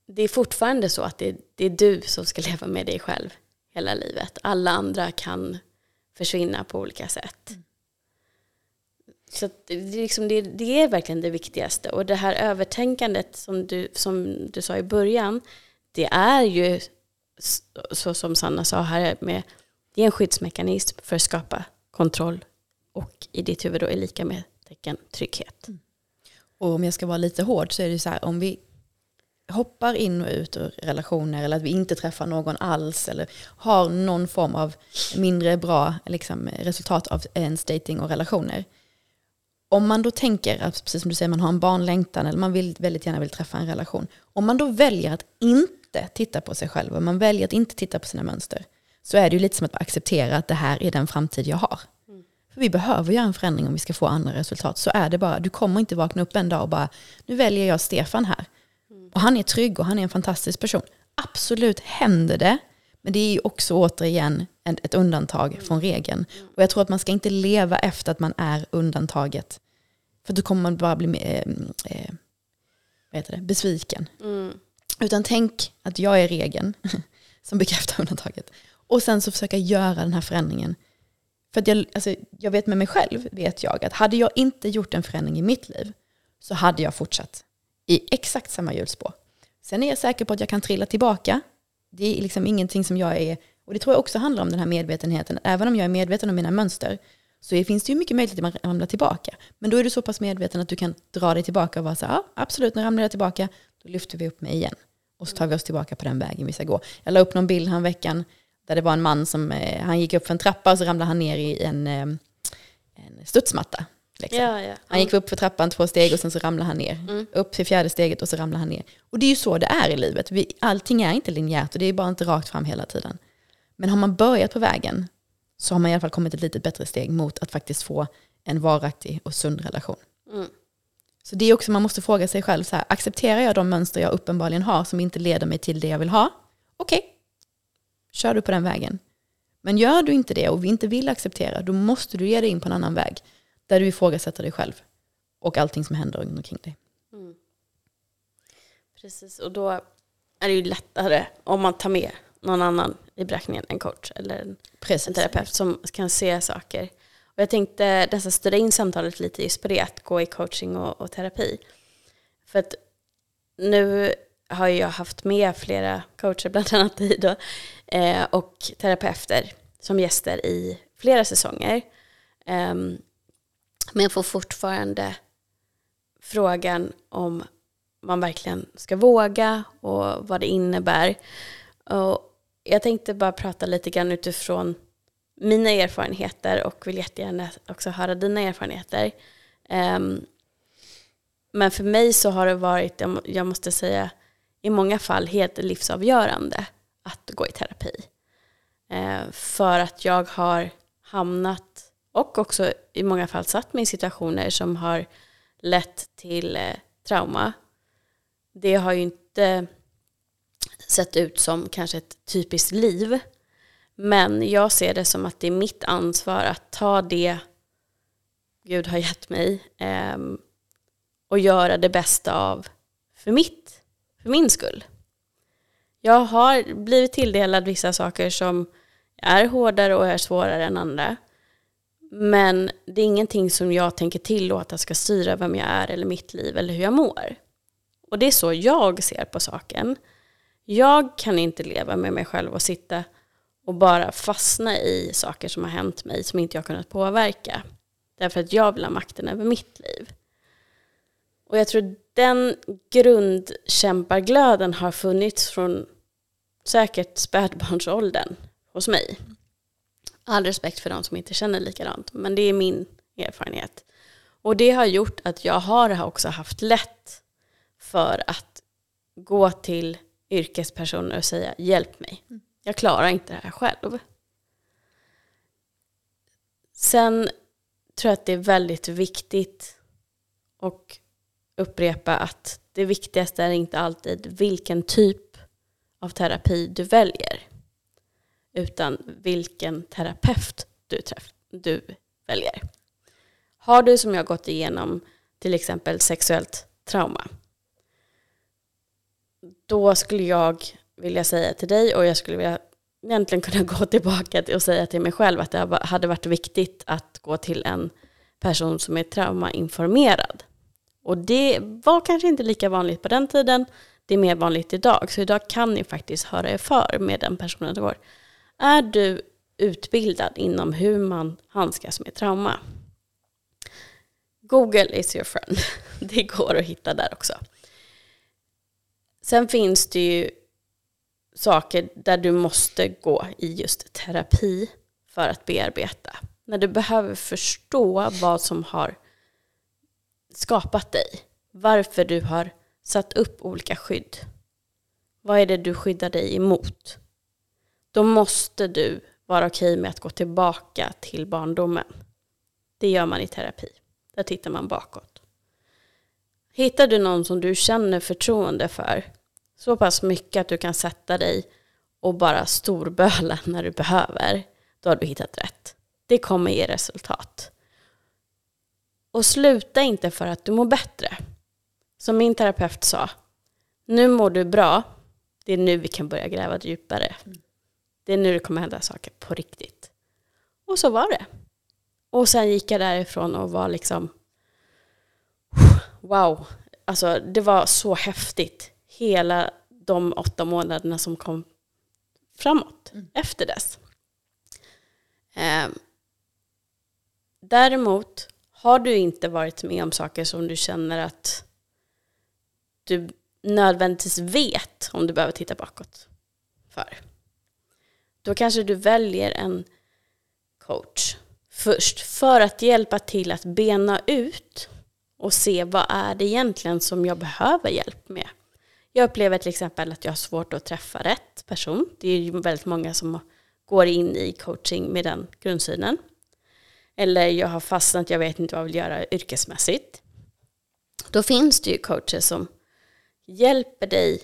A: det är fortfarande så att det, det är du som ska leva med dig själv hela livet. Alla andra kan försvinna på olika sätt. Mm. Så det, är liksom, det, det, är verkligen det viktigaste. Och det här övertänkandet som du, som du sa i början, det är ju så som Sanna sa här, med, det är en skyddsmekanism för att skapa kontroll och i ditt huvud då är lika med tecken trygghet. Mm.
B: Och om jag ska vara lite hård så är det så här, om vi hoppar in och ut ur relationer eller att vi inte träffar någon alls eller har någon form av mindre bra liksom, resultat av ens dating och relationer. Om man då tänker, att, precis som du säger, man har en barnlängtan eller man vill, väldigt gärna vill träffa en relation. Om man då väljer att inte titta på sig själv och man väljer att inte titta på sina mönster så är det ju lite som att acceptera att det här är den framtid jag har. Mm. För vi behöver göra en förändring om vi ska få andra resultat. Så är det bara. Du kommer inte vakna upp en dag och bara, nu väljer jag Stefan här. Och han är trygg och han är en fantastisk person. Absolut händer det, men det är ju också återigen ett undantag från regeln. Och jag tror att man ska inte leva efter att man är undantaget. För då kommer man bara bli eh, eh, vad heter det, besviken. Mm. Utan tänk att jag är regeln som bekräftar undantaget. Och sen så försöka göra den här förändringen. För att jag, alltså, jag vet med mig själv, vet jag, att hade jag inte gjort en förändring i mitt liv så hade jag fortsatt i exakt samma hjulspår. Sen är jag säker på att jag kan trilla tillbaka. Det är liksom ingenting som jag är, och det tror jag också handlar om den här medvetenheten. Även om jag är medveten om mina mönster så finns det ju mycket möjlighet att man ramlar tillbaka. Men då är du så pass medveten att du kan dra dig tillbaka och vara så här, ja absolut, nu ramlar jag tillbaka, då lyfter vi upp mig igen. Och så tar vi oss tillbaka på den vägen vi ska gå. Jag la upp någon bild här veckan där det var en man som, eh, han gick upp för en trappa och så ramlade han ner i en, eh, en studsmatta. Liksom. Ja, ja. Han gick upp för trappan två steg och sen så ramlade han ner. Mm. Upp till fjärde steget och så ramlade han ner. Och det är ju så det är i livet. Vi, allting är inte linjärt och det är bara inte rakt fram hela tiden. Men har man börjat på vägen så har man i alla fall kommit ett lite bättre steg mot att faktiskt få en varaktig och sund relation. Mm. Så det är också, man måste fråga sig själv, så här, accepterar jag de mönster jag uppenbarligen har som inte leder mig till det jag vill ha? Okej, okay. Kör du på den vägen. Men gör du inte det och vi inte vill acceptera, då måste du ge dig in på en annan väg. Där du ifrågasätter dig själv och allting som händer runt omkring dig. Mm.
A: Precis, och då är det ju lättare om man tar med någon annan i beräkningen, en coach eller en, en terapeut som kan se saker. Och jag tänkte nästan styra in samtalet lite just på det, att gå i coaching och, och terapi. För att nu har jag haft med flera coacher, bland annat dig då, eh, och terapeuter som gäster i flera säsonger. Eh, men jag får fortfarande frågan om man verkligen ska våga och vad det innebär. Och jag tänkte bara prata lite grann utifrån mina erfarenheter och vill jättegärna också höra dina erfarenheter. Um, men för mig så har det varit, jag måste säga, i många fall helt livsavgörande att gå i terapi. Eh, för att jag har hamnat och också i många fall satt mig i situationer som har lett till eh, trauma. Det har ju inte sett ut som kanske ett typiskt liv. Men jag ser det som att det är mitt ansvar att ta det Gud har gett mig eh, och göra det bästa av för, mitt, för min skull. Jag har blivit tilldelad vissa saker som är hårdare och är svårare än andra. Men det är ingenting som jag tänker tillåta ska styra vem jag är eller mitt liv eller hur jag mår. Och det är så jag ser på saken. Jag kan inte leva med mig själv och sitta och bara fastna i saker som har hänt mig som inte jag kunnat påverka. Därför att jag vill ha makten över mitt liv. Och jag tror den grundkämpaglöden har funnits från säkert spädbarnsåldern hos mig. All respekt för de som inte känner likadant, men det är min erfarenhet. Och det har gjort att jag har också haft lätt för att gå till yrkespersoner och säga hjälp mig. Jag klarar inte det här själv. Sen tror jag att det är väldigt viktigt och upprepa att det viktigaste är inte alltid vilken typ av terapi du väljer. Utan vilken terapeut du, träff, du väljer. Har du som jag gått igenom till exempel sexuellt trauma. Då skulle jag vilja säga till dig och jag skulle vilja egentligen kunna gå tillbaka och säga till mig själv att det hade varit viktigt att gå till en person som är traumainformerad. Och det var kanske inte lika vanligt på den tiden, det är mer vanligt idag. Så idag kan ni faktiskt höra er för med den personen det går. Är du utbildad inom hur man handskas med trauma? Google is your friend. Det går att hitta där också. Sen finns det ju saker där du måste gå i just terapi för att bearbeta. När du behöver förstå vad som har skapat dig. Varför du har satt upp olika skydd. Vad är det du skyddar dig emot? Då måste du vara okej med att gå tillbaka till barndomen. Det gör man i terapi. Där tittar man bakåt. Hittar du någon som du känner förtroende för så pass mycket att du kan sätta dig och bara storböla när du behöver, då har du hittat rätt. Det kommer ge resultat. Och sluta inte för att du mår bättre. Som min terapeut sa, nu mår du bra, det är nu vi kan börja gräva djupare. Det är nu det kommer hända saker på riktigt. Och så var det. Och sen gick jag därifrån och var liksom, wow, alltså det var så häftigt. Hela de åtta månaderna som kom framåt mm. efter dess. Eh, däremot har du inte varit med om saker som du känner att du nödvändigtvis vet om du behöver titta bakåt för. Då kanske du väljer en coach först för att hjälpa till att bena ut och se vad är det egentligen som jag behöver hjälp med. Jag upplever till exempel att jag har svårt att träffa rätt person. Det är ju väldigt många som går in i coaching med den grundsynen. Eller jag har fastnat, jag vet inte vad jag vill göra yrkesmässigt. Då finns det ju coacher som hjälper dig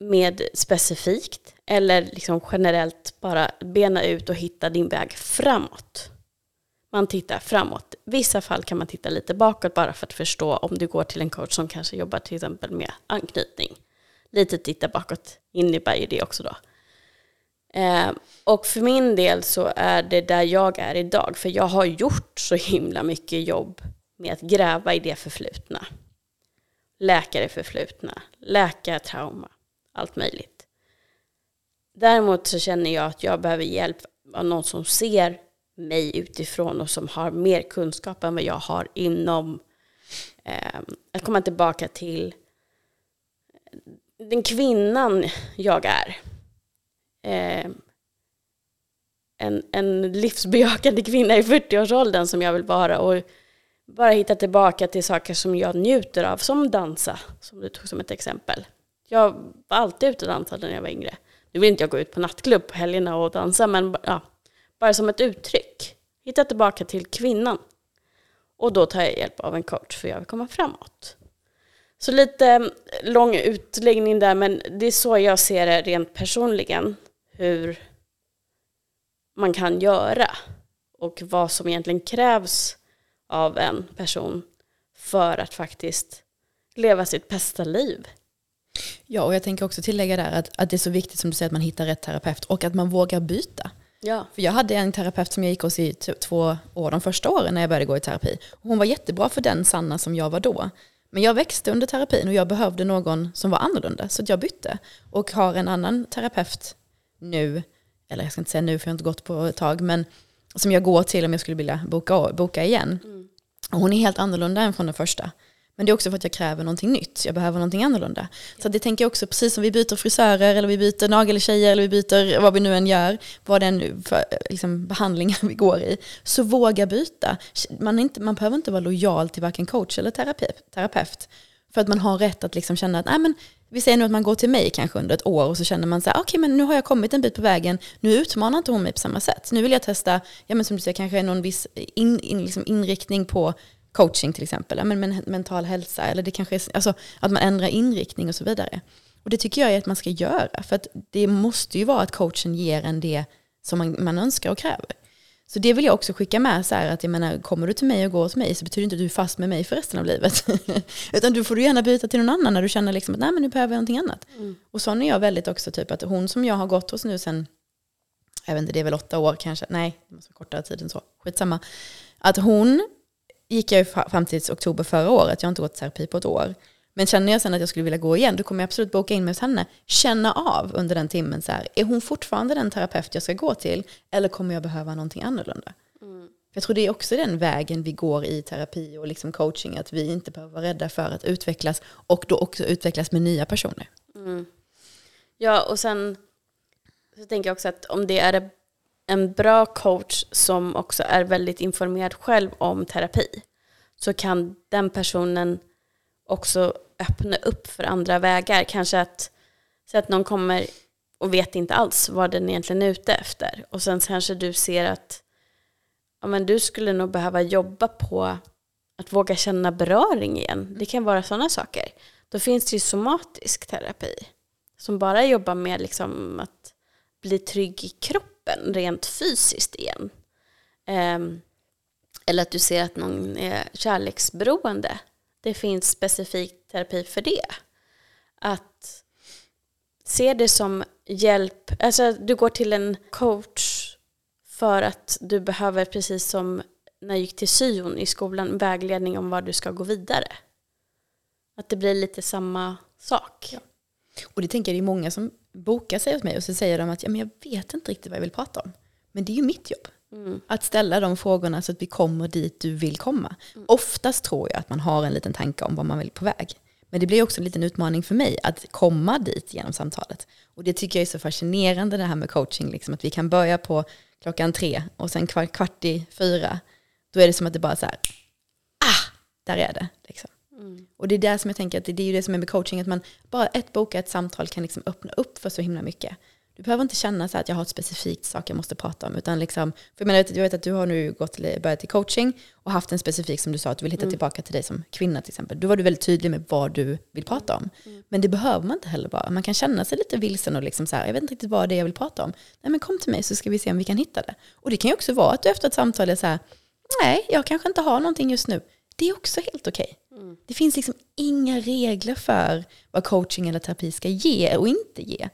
A: med specifikt eller liksom generellt bara bena ut och hitta din väg framåt. Man tittar framåt. I vissa fall kan man titta lite bakåt bara för att förstå om du går till en coach som kanske jobbar till exempel med anknytning. Lite titta bakåt innebär ju det också då. Eh, och för min del så är det där jag är idag, för jag har gjort så himla mycket jobb med att gräva i det förflutna. Läkare förflutna, läkartrauma, allt möjligt. Däremot så känner jag att jag behöver hjälp av någon som ser mig utifrån och som har mer kunskap än vad jag har inom eh, att komma tillbaka till den kvinnan jag är. Eh, en, en livsbejakande kvinna i 40-årsåldern som jag vill vara och bara hitta tillbaka till saker som jag njuter av, som dansa, som du tog som ett exempel. Jag var alltid ute och dansade när jag var yngre. Nu vill inte jag gå ut på nattklubb på helgerna och dansa, men ja, bara som ett uttryck. Hitta tillbaka till kvinnan. Och då tar jag hjälp av en coach för jag vill komma framåt. Så lite ehm, lång utläggning där, men det är så jag ser det rent personligen. Hur man kan göra och vad som egentligen krävs av en person för att faktiskt leva sitt bästa liv.
B: Ja, och jag tänker också tillägga där att, att det är så viktigt som du säger att man hittar rätt terapeut och att man vågar byta.
A: Ja.
B: För jag hade en terapeut som jag gick hos i två år, de första åren när jag började gå i terapi. Hon var jättebra för den Sanna som jag var då. Men jag växte under terapin och jag behövde någon som var annorlunda. Så jag bytte och har en annan terapeut nu eller jag ska inte säga nu för jag har inte gått på ett tag, men som jag går till om jag skulle vilja boka, boka igen. Mm. Och hon är helt annorlunda än från den första. Men det är också för att jag kräver någonting nytt. Jag behöver någonting annorlunda. Så det tänker jag också, precis som vi byter frisörer eller vi byter nageltjejer eller vi byter vad vi nu än gör, vad den för, liksom, behandlingar vi går i, så våga byta. Man, inte, man behöver inte vara lojal till varken coach eller terapeut. terapeut för att man har rätt att liksom känna att, nej men vi säger nu att man går till mig kanske under ett år och så känner man så här, ah, okej okay, men nu har jag kommit en bit på vägen, nu utmanar inte hon mig på samma sätt. Nu vill jag testa, ja men som du säger, kanske någon viss in, in, liksom inriktning på coaching till exempel, ja, men, men, mental hälsa, eller det kanske är, alltså, att man ändrar inriktning och så vidare. Och det tycker jag är att man ska göra, för att det måste ju vara att coachen ger en det som man, man önskar och kräver. Så det vill jag också skicka med, så här, att jag menar, kommer du till mig och går hos mig så betyder det inte att du är fast med mig för resten av livet. Utan du får du gärna byta till någon annan när du känner liksom att nej men nu behöver jag någonting annat. Mm. Och sån är jag väldigt också, typ att hon som jag har gått hos nu sen, jag vet inte, det är väl åtta år kanske, nej, det måste vara kortare tid än så, skitsamma. Att hon gick jag fram till oktober förra året, jag har inte gått terapi på ett år. Men känner jag sen att jag skulle vilja gå igen, då kommer jag absolut boka in mig hos henne. Känna av under den timmen, så här, är hon fortfarande den terapeut jag ska gå till? Eller kommer jag behöva någonting annorlunda? Mm. Jag tror det är också den vägen vi går i terapi och liksom coaching, att vi inte behöver vara rädda för att utvecklas och då också utvecklas med nya personer. Mm.
A: Ja, och sen så tänker jag också att om det är en bra coach som också är väldigt informerad själv om terapi så kan den personen också öppna upp för andra vägar. Kanske att, så att någon kommer och vet inte alls vad den egentligen är ute efter. Och sen kanske du ser att ja, men du skulle nog behöva jobba på att våga känna beröring igen. Det kan vara sådana saker. Då finns det ju somatisk terapi som bara jobbar med liksom att bli trygg i kroppen rent fysiskt igen. Um, eller att du ser att någon är kärleksberoende det finns specifik terapi för det. Att se det som hjälp, alltså du går till en coach för att du behöver, precis som när jag gick till syon i skolan, vägledning om var du ska gå vidare. Att det blir lite samma sak. Ja.
B: Och det tänker jag, det är många som bokar sig hos mig och så säger de att ja, men jag vet inte riktigt vad jag vill prata om. Men det är ju mitt jobb. Mm. Att ställa de frågorna så att vi kommer dit du vill komma. Mm. Oftast tror jag att man har en liten tanke om vad man vill på väg. Men det blir också en liten utmaning för mig att komma dit genom samtalet. Och det tycker jag är så fascinerande det här med coaching, liksom, att vi kan börja på klockan tre och sen kvart, kvart i fyra, då är det som att det bara så här, ah, där är det. Liksom. Mm. Och det är där som jag tänker att det är ju det som är med coaching, att man bara ett bokat samtal kan liksom öppna upp för så himla mycket. Du behöver inte känna så att jag har ett specifikt sak jag måste prata om. Utan liksom, för jag, menar, jag vet att du har nu gått, börjat i coaching och haft en specifik som du sa att du vill hitta mm. tillbaka till dig som kvinna till exempel. Då var du väldigt tydlig med vad du vill prata om. Mm. Men det behöver man inte heller vara. Man kan känna sig lite vilsen och liksom så här, jag vet inte riktigt vad det är jag vill prata om. Nej men kom till mig så ska vi se om vi kan hitta det. Och det kan ju också vara att du efter ett samtal är så här, nej jag kanske inte har någonting just nu. Det är också helt okej. Okay. Mm. Det finns liksom inga regler för vad coaching eller terapi ska ge och inte ge.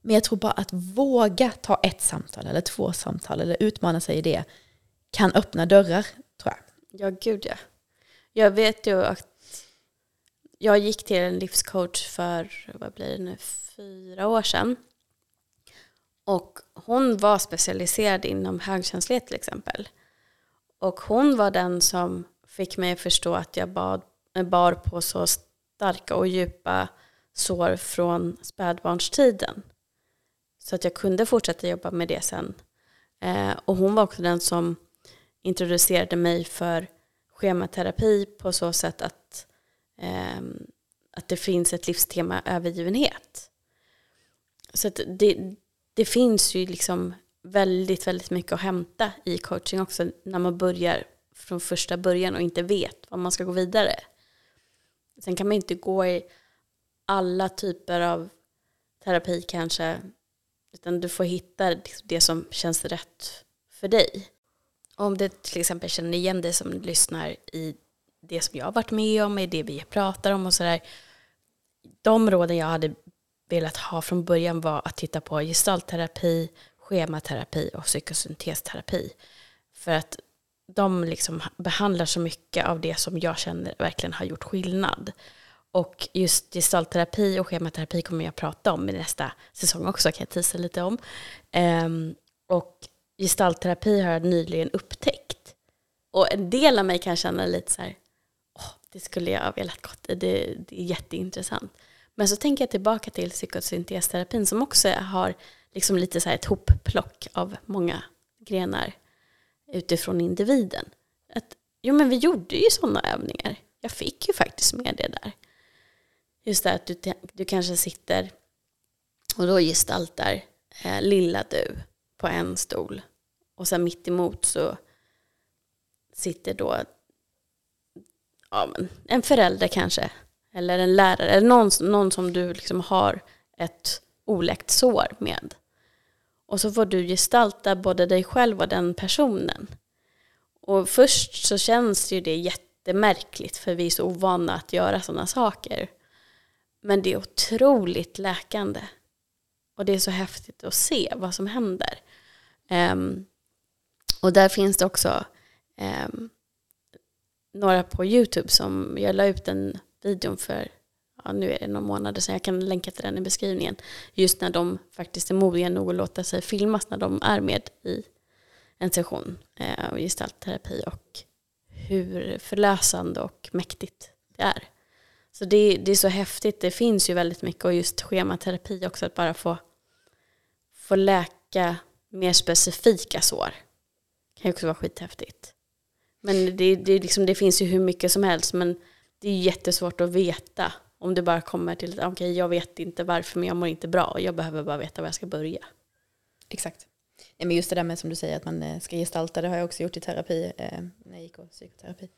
B: Men jag tror bara att våga ta ett samtal eller två samtal eller utmana sig i det kan öppna dörrar, tror jag.
A: Ja, gud ja. Jag vet ju att jag gick till en livscoach för, vad blir det nu, fyra år sedan. Och hon var specialiserad inom högkänslighet till exempel. Och hon var den som fick mig att förstå att jag bad, eh, bar på så starka och djupa sår från spädbarnstiden. Så att jag kunde fortsätta jobba med det sen. Eh, och hon var också den som introducerade mig för schematerapi på så sätt att, eh, att det finns ett livstema övergivenhet. Så att det, det finns ju liksom väldigt, väldigt mycket att hämta i coaching också när man börjar från första början och inte vet vad man ska gå vidare. Sen kan man inte gå i alla typer av terapi kanske utan du får hitta det som känns rätt för dig. Om du till exempel känner igen dig som lyssnar i det som jag har varit med om, i det vi pratar om och sådär. De råden jag hade velat ha från början var att titta på gestaltterapi, schematerapi och psykosyntesterapi. För att de liksom behandlar så mycket av det som jag känner verkligen har gjort skillnad. Och just gestaltterapi och schematerapi kommer jag prata om i nästa säsong också, kan jag tisa lite om. Um, och gestaltterapi har jag nyligen upptäckt. Och en del av mig kan känna lite så här, oh, det skulle jag ha velat gått i, det, det är jätteintressant. Men så tänker jag tillbaka till psykosyntesterapin som också har liksom lite så här ett hopplock av många grenar utifrån individen. Att, jo men vi gjorde ju sådana övningar. Jag fick ju faktiskt med det där. Just det att du, du kanske sitter och då gestaltar eh, lilla du på en stol. Och sen mitt emot så sitter då ja, men, en förälder kanske. Eller en lärare. Eller någon, någon som du liksom har ett oläkt sår med. Och så får du gestalta både dig själv och den personen. Och först så känns ju det jättemärkligt för vi är så ovana att göra sådana saker. Men det är otroligt läkande. Och det är så häftigt att se vad som händer. Um, och där finns det också um, några på YouTube som jag la ut en videon för, ja, nu är det några månader sedan, jag kan länka till den i beskrivningen. Just när de faktiskt är modiga nog att låta sig filmas när de är med i en session eh, gestaltterapi och hur förlösande och mäktigt det är. Så det, det är så häftigt, det finns ju väldigt mycket och just schematerapi också, att bara få, få läka mer specifika sår. Det kan ju också vara skithäftigt. Men det, det, liksom, det finns ju hur mycket som helst men det är jättesvårt att veta om det bara kommer till att okay, jag vet inte varför men jag mår inte bra och jag behöver bara veta var jag ska börja.
B: Exakt. Men just det där med som du säger att man eh, ska gestalta, det har jag också gjort i terapi eh, när jag gick och psykoterapi.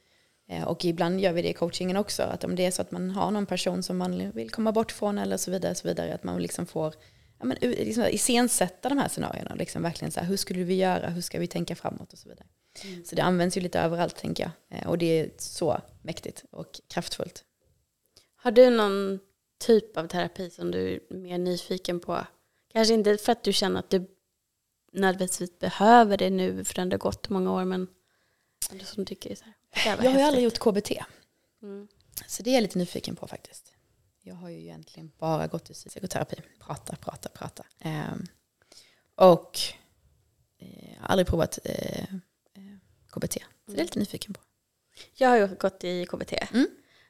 B: Eh, och ibland gör vi det i coachingen också, att om det är så att man har någon person som man vill komma bort från eller så vidare, så vidare att man liksom får ja, men, liksom, iscensätta de här scenarierna. Liksom verkligen så här, hur skulle vi göra, hur ska vi tänka framåt och så vidare. Mm. Så det används ju lite överallt tänker jag. Eh, och det är så mäktigt och kraftfullt.
A: Har du någon typ av terapi som du är mer nyfiken på? Kanske inte för att du känner att du nödvändigtvis behöver det nu för det har gått många år men som tycker så
B: här, Jag har ju aldrig gjort KBT. Mm. Så det är jag lite nyfiken på faktiskt. Jag har ju egentligen bara gått i psykoterapi. Prata, prata, prata. Eh, och eh, aldrig provat eh, KBT. Så mm. det är jag lite nyfiken på.
A: Jag har ju gått i KBT. Mm.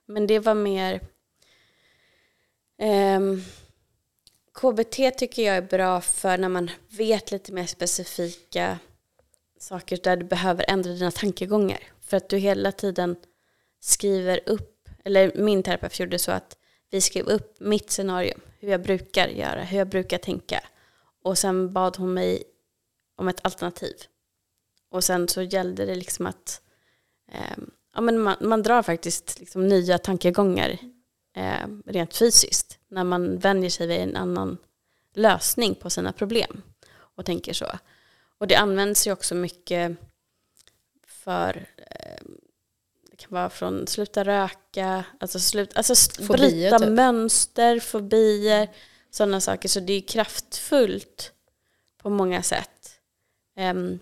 A: Men det var mer... Um, KBT tycker jag är bra för när man vet lite mer specifika saker där du behöver ändra dina tankegångar. För att du hela tiden skriver upp, eller min terapeut gjorde så att vi skrev upp mitt scenario, hur jag brukar göra, hur jag brukar tänka. Och sen bad hon mig om ett alternativ. Och sen så gällde det liksom att eh, ja, men man, man drar faktiskt liksom nya tankegångar eh, rent fysiskt när man vänjer sig vid en annan lösning på sina problem och tänker så. Och det används ju också mycket för det kan vara från sluta röka, alltså, slut, alltså bryta typ. mönster, fobier, sådana saker. Så det är kraftfullt på många sätt. Um,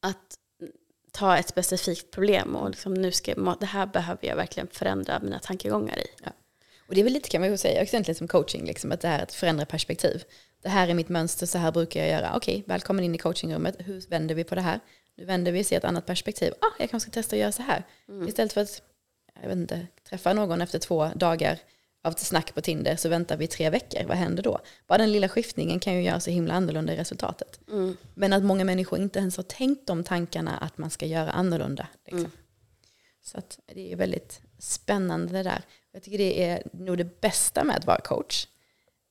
A: att ta ett specifikt problem och liksom nu ska, det här behöver jag verkligen förändra mina tankegångar i. Ja.
B: Och det är väl lite kan man ju säga egentligen som coaching, liksom, att det här är att förändra perspektiv. Det här är mitt mönster, så här brukar jag göra. Okej, välkommen in i coachingrummet. Hur vänder vi på det här? Nu vänder vi och ser ett annat perspektiv. Ah, jag kanske ska testa att göra så här. Mm. Istället för att jag vet inte, träffa någon efter två dagar av snack på Tinder så väntar vi tre veckor. Vad händer då? Bara den lilla skiftningen kan ju göra så himla annorlunda i resultatet. Mm. Men att många människor inte ens har tänkt de tankarna att man ska göra annorlunda. Liksom. Mm. Så att det är väldigt spännande det där. Jag tycker det är nog det bästa med att vara coach.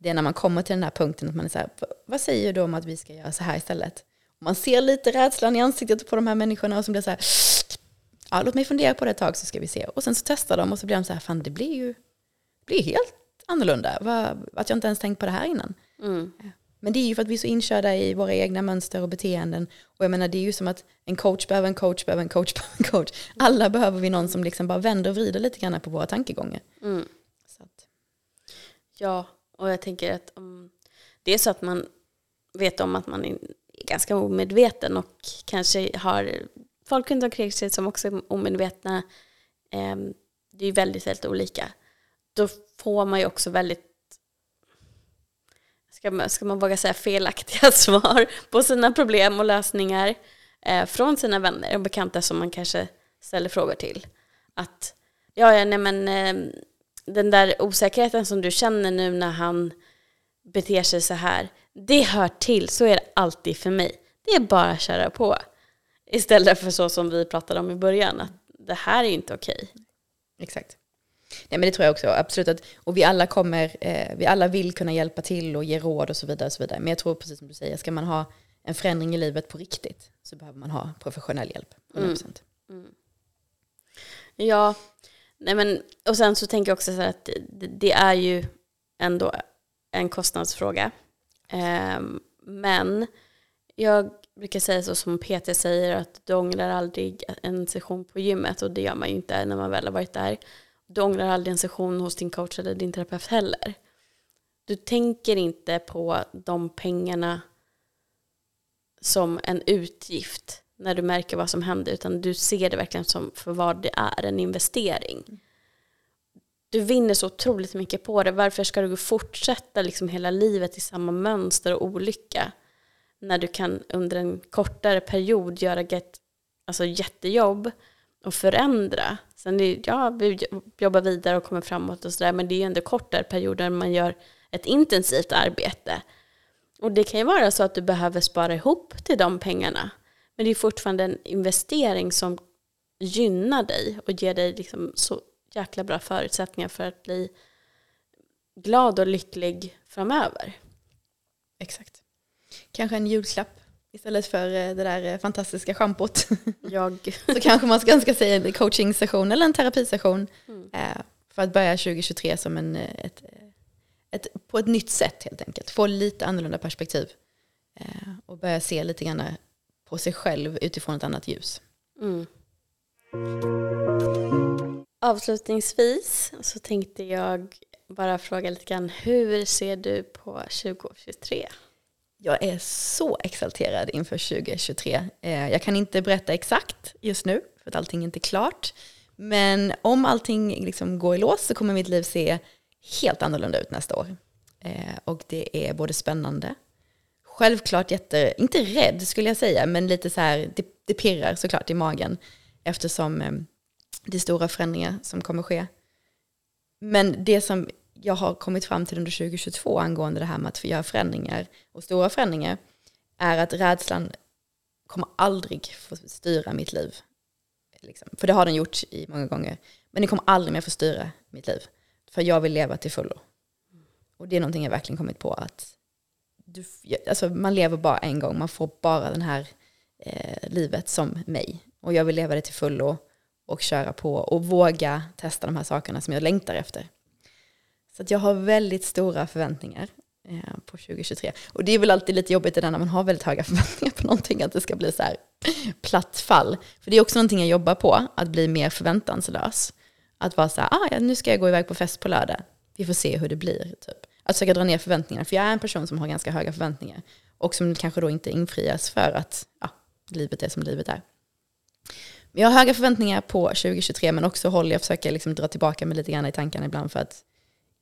B: Det är när man kommer till den här punkten att man är så här, vad säger du om att vi ska göra så här istället? Man ser lite rädslan i ansiktet på de här människorna och som blir så här, ja, låt mig fundera på det ett tag så ska vi se. Och sen så testar de och så blir de så här, fan det blir ju blir helt annorlunda. Att jag inte ens tänkt på det här innan. Mm. Men det är ju för att vi är så inkörda i våra egna mönster och beteenden. Och jag menar det är ju som att en coach behöver en coach behöver en coach behöver en coach. Alla behöver vi någon som liksom bara vänder och vrider lite grann på våra tankegångar. Mm.
A: Ja, och jag tänker att om det är så att man vet om att man är ganska omedveten och kanske har folk runt omkring sig som också är omedvetna. Ehm, det är väldigt, väldigt olika. då får man ju också väldigt ska man, ska man våga säga felaktiga svar på sina problem och lösningar eh, från sina vänner och bekanta som man kanske ställer frågor till. Att ja, ja nej men eh, den där osäkerheten som du känner nu när han beter sig så här, det hör till, så är det alltid för mig. Det är bara att köra på. Istället för så som vi pratade om i början, att det här är inte okej.
B: Exakt. Nej, men det tror jag också, absolut. Att, och vi alla kommer, eh, vi alla vill kunna hjälpa till och ge råd och så vidare. Och så vidare. Men jag tror precis som du säger, ska man ha en förändring i livet på riktigt så behöver man ha professionell hjälp. 100%. Mm. Mm.
A: Ja, nej men, och sen så tänker jag också så att det, det är ju ändå en kostnadsfråga. Um, men jag brukar säga så som PT säger att du ångrar aldrig en session på gymmet och det gör man ju inte när man väl har varit där. Du ångrar aldrig en session hos din coach eller din terapeut heller. Du tänker inte på de pengarna som en utgift när du märker vad som händer utan du ser det verkligen som för vad det är, en investering. Du vinner så otroligt mycket på det. Varför ska du fortsätta liksom hela livet i samma mönster och olycka? när du kan under en kortare period göra get, alltså jättejobb och förändra. Sen är, ja, vi jobbar vidare och kommer framåt och sådär, men det är ju ändå kortare perioder man gör ett intensivt arbete. Och det kan ju vara så att du behöver spara ihop till de pengarna. Men det är fortfarande en investering som gynnar dig och ger dig liksom så jäkla bra förutsättningar för att bli glad och lycklig framöver.
B: Exakt. Kanske en julklapp istället för eh, det där eh, fantastiska schampot. Jag. så kanske man ska önska sig en coaching-session eller en terapisession mm. Eh, för att börja 2023 som en, ett, ett, på ett nytt sätt helt enkelt. Få lite annorlunda perspektiv och börja se lite grann på sig själv utifrån ett annat ljus. Mm.
A: Avslutningsvis så tänkte jag bara fråga lite grann, hur ser du på 2023?
B: Jag är så exalterad inför 2023. Eh, jag kan inte berätta exakt just nu, för att allting är inte är klart. Men om allting liksom går i lås så kommer mitt liv se helt annorlunda ut nästa år. Eh, och det är både spännande, självklart jätte, inte rädd skulle jag säga, men lite så här, det, det pirrar såklart i magen eftersom eh, det är stora förändringar som kommer ske. Men det som jag har kommit fram till under 2022 angående det här med att göra förändringar och stora förändringar är att rädslan kommer aldrig få styra mitt liv. Liksom. För det har den gjort i många gånger. Men den kommer aldrig mer få styra mitt liv. För jag vill leva till fullo. Och det är någonting jag verkligen kommit på att du, alltså man lever bara en gång. Man får bara det här eh, livet som mig. Och jag vill leva det till fullo och köra på och våga testa de här sakerna som jag längtar efter. Så jag har väldigt stora förväntningar eh, på 2023. Och det är väl alltid lite jobbigt det där när man har väldigt höga förväntningar på någonting, att det ska bli så här platt fall. För det är också någonting jag jobbar på, att bli mer förväntanslös. Att vara så här, ah, ja, nu ska jag gå iväg på fest på lördag. Vi får se hur det blir. Typ. Att försöka dra ner förväntningarna. För jag är en person som har ganska höga förväntningar. Och som kanske då inte infrias för att ja, livet är som livet är. Jag har höga förväntningar på 2023 men också håller jag försöker liksom dra tillbaka mig lite grann i tankarna ibland för att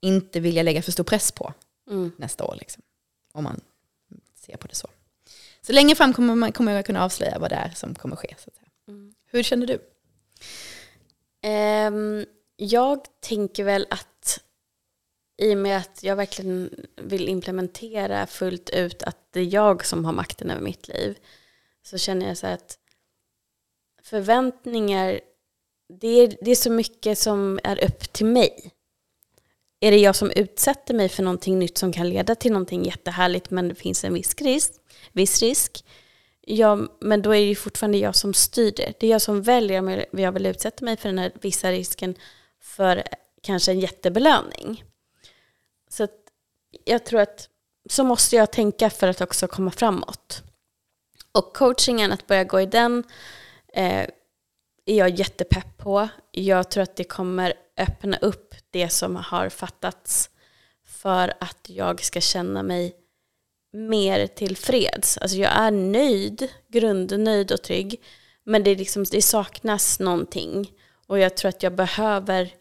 B: inte vilja lägga för stor press på mm. nästa år. Liksom, om man ser på det så. Så längre fram kommer, man, kommer jag kunna avslöja vad det är som kommer ske. Så mm. Hur känner du?
A: Um, jag tänker väl att i och med att jag verkligen vill implementera fullt ut att det är jag som har makten över mitt liv så känner jag så att förväntningar, det är, det är så mycket som är upp till mig är det jag som utsätter mig för någonting nytt som kan leda till någonting jättehärligt men det finns en viss risk, viss risk ja, men då är det fortfarande jag som styr det. Det är jag som väljer om jag vill utsätta mig för den här vissa risken för kanske en jättebelöning. Jag tror att så måste jag tänka för att också komma framåt. Och coachingen, att börja gå i den, eh, är jag jättepepp på. Jag tror att det kommer öppna upp det som har fattats för att jag ska känna mig mer tillfreds. Alltså jag är nöjd, grundnöjd och trygg. Men det, liksom, det saknas någonting. Och jag tror att jag behöver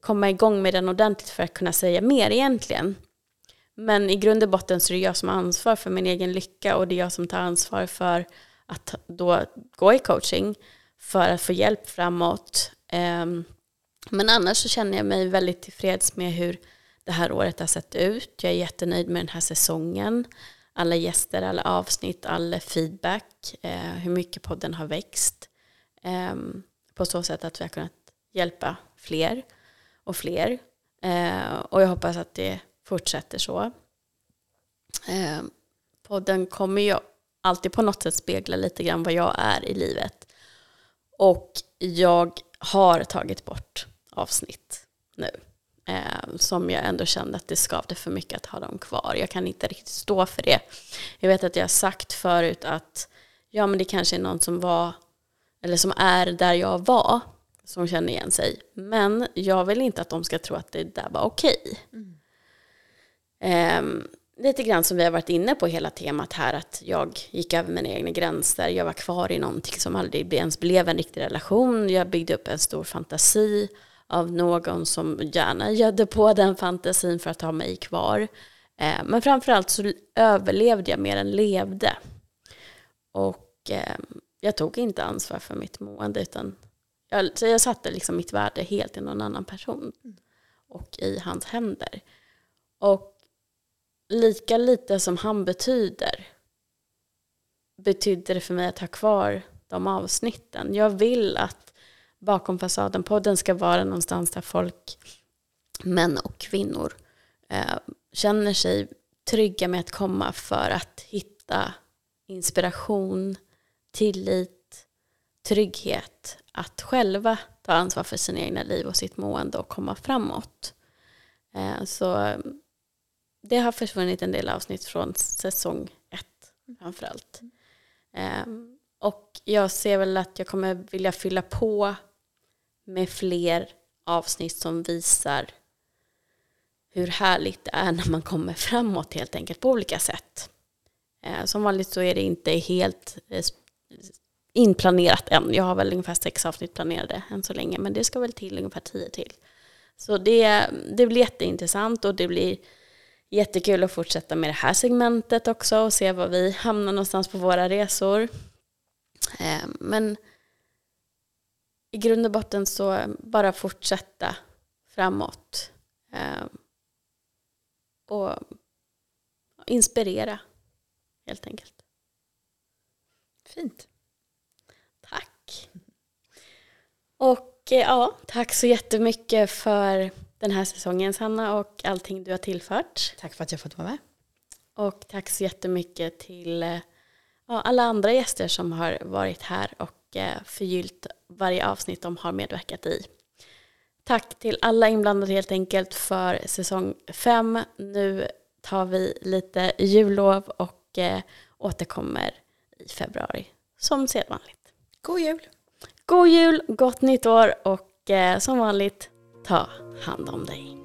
A: komma igång med den ordentligt för att kunna säga mer egentligen. Men i grund och botten så är det jag som har ansvar för min egen lycka och det är jag som tar ansvar för att då gå i coaching för att få hjälp framåt. Ehm, men annars så känner jag mig väldigt tillfreds med hur det här året har sett ut. Jag är jättenöjd med den här säsongen. Alla gäster, alla avsnitt, all feedback, eh, hur mycket podden har växt. Ehm, på så sätt att vi har kunnat hjälpa fler och fler. Eh, och jag hoppas att det fortsätter så. Eh, podden kommer ju alltid på något sätt spegla lite grann vad jag är i livet. Och jag har tagit bort avsnitt nu. Eh, som jag ändå kände att det skavde för mycket att ha dem kvar. Jag kan inte riktigt stå för det. Jag vet att jag har sagt förut att ja men det kanske är någon som var eller som är där jag var som känner igen sig. Men jag vill inte att de ska tro att det där var okej. Mm. Ehm, lite grann som vi har varit inne på hela temat här, att jag gick över mina egna gränser, jag var kvar i någonting som aldrig ens blev en riktig relation, jag byggde upp en stor fantasi av någon som gärna gödde på den fantasin för att ha mig kvar. Eh, men framförallt så överlevde jag mer än levde. Och eh, jag tog inte ansvar för mitt mående utan jag, så jag satte liksom mitt värde helt i någon annan person och i hans händer. Och lika lite som han betyder betydde det för mig att ha kvar de avsnitten. Jag vill att Bakom fasaden-podden ska vara någonstans där folk, män och kvinnor, eh, känner sig trygga med att komma för att hitta inspiration, tillit, trygghet, att själva ta ansvar för sina egna liv och sitt mående och komma framåt. Eh, så det har försvunnit en del avsnitt från säsong ett framförallt. Eh, och jag ser väl att jag kommer vilja fylla på med fler avsnitt som visar hur härligt det är när man kommer framåt helt enkelt på olika sätt. Ehm, som vanligt så är det inte helt eh, inplanerat än. Jag har väl ungefär sex avsnitt planerade än så länge, men det ska väl till ungefär tio till. Så det, det blir jätteintressant och det blir jättekul att fortsätta med det här segmentet också och se var vi hamnar någonstans på våra resor. Eh, men i grund och botten så bara fortsätta framåt. Eh, och inspirera helt enkelt.
B: Fint.
A: Tack. Och eh, ja, tack så jättemycket för den här säsongen Sanna och allting du har tillfört.
B: Tack för att jag fått vara med.
A: Och tack så jättemycket till eh, ja, alla andra gäster som har varit här och eh, förgyllt varje avsnitt de har medverkat i. Tack till alla inblandade helt enkelt för säsong 5. Nu tar vi lite jullov och eh, återkommer i februari som sedvanligt.
B: God jul!
A: God jul, gott nytt år och eh, som vanligt ta hand om dig.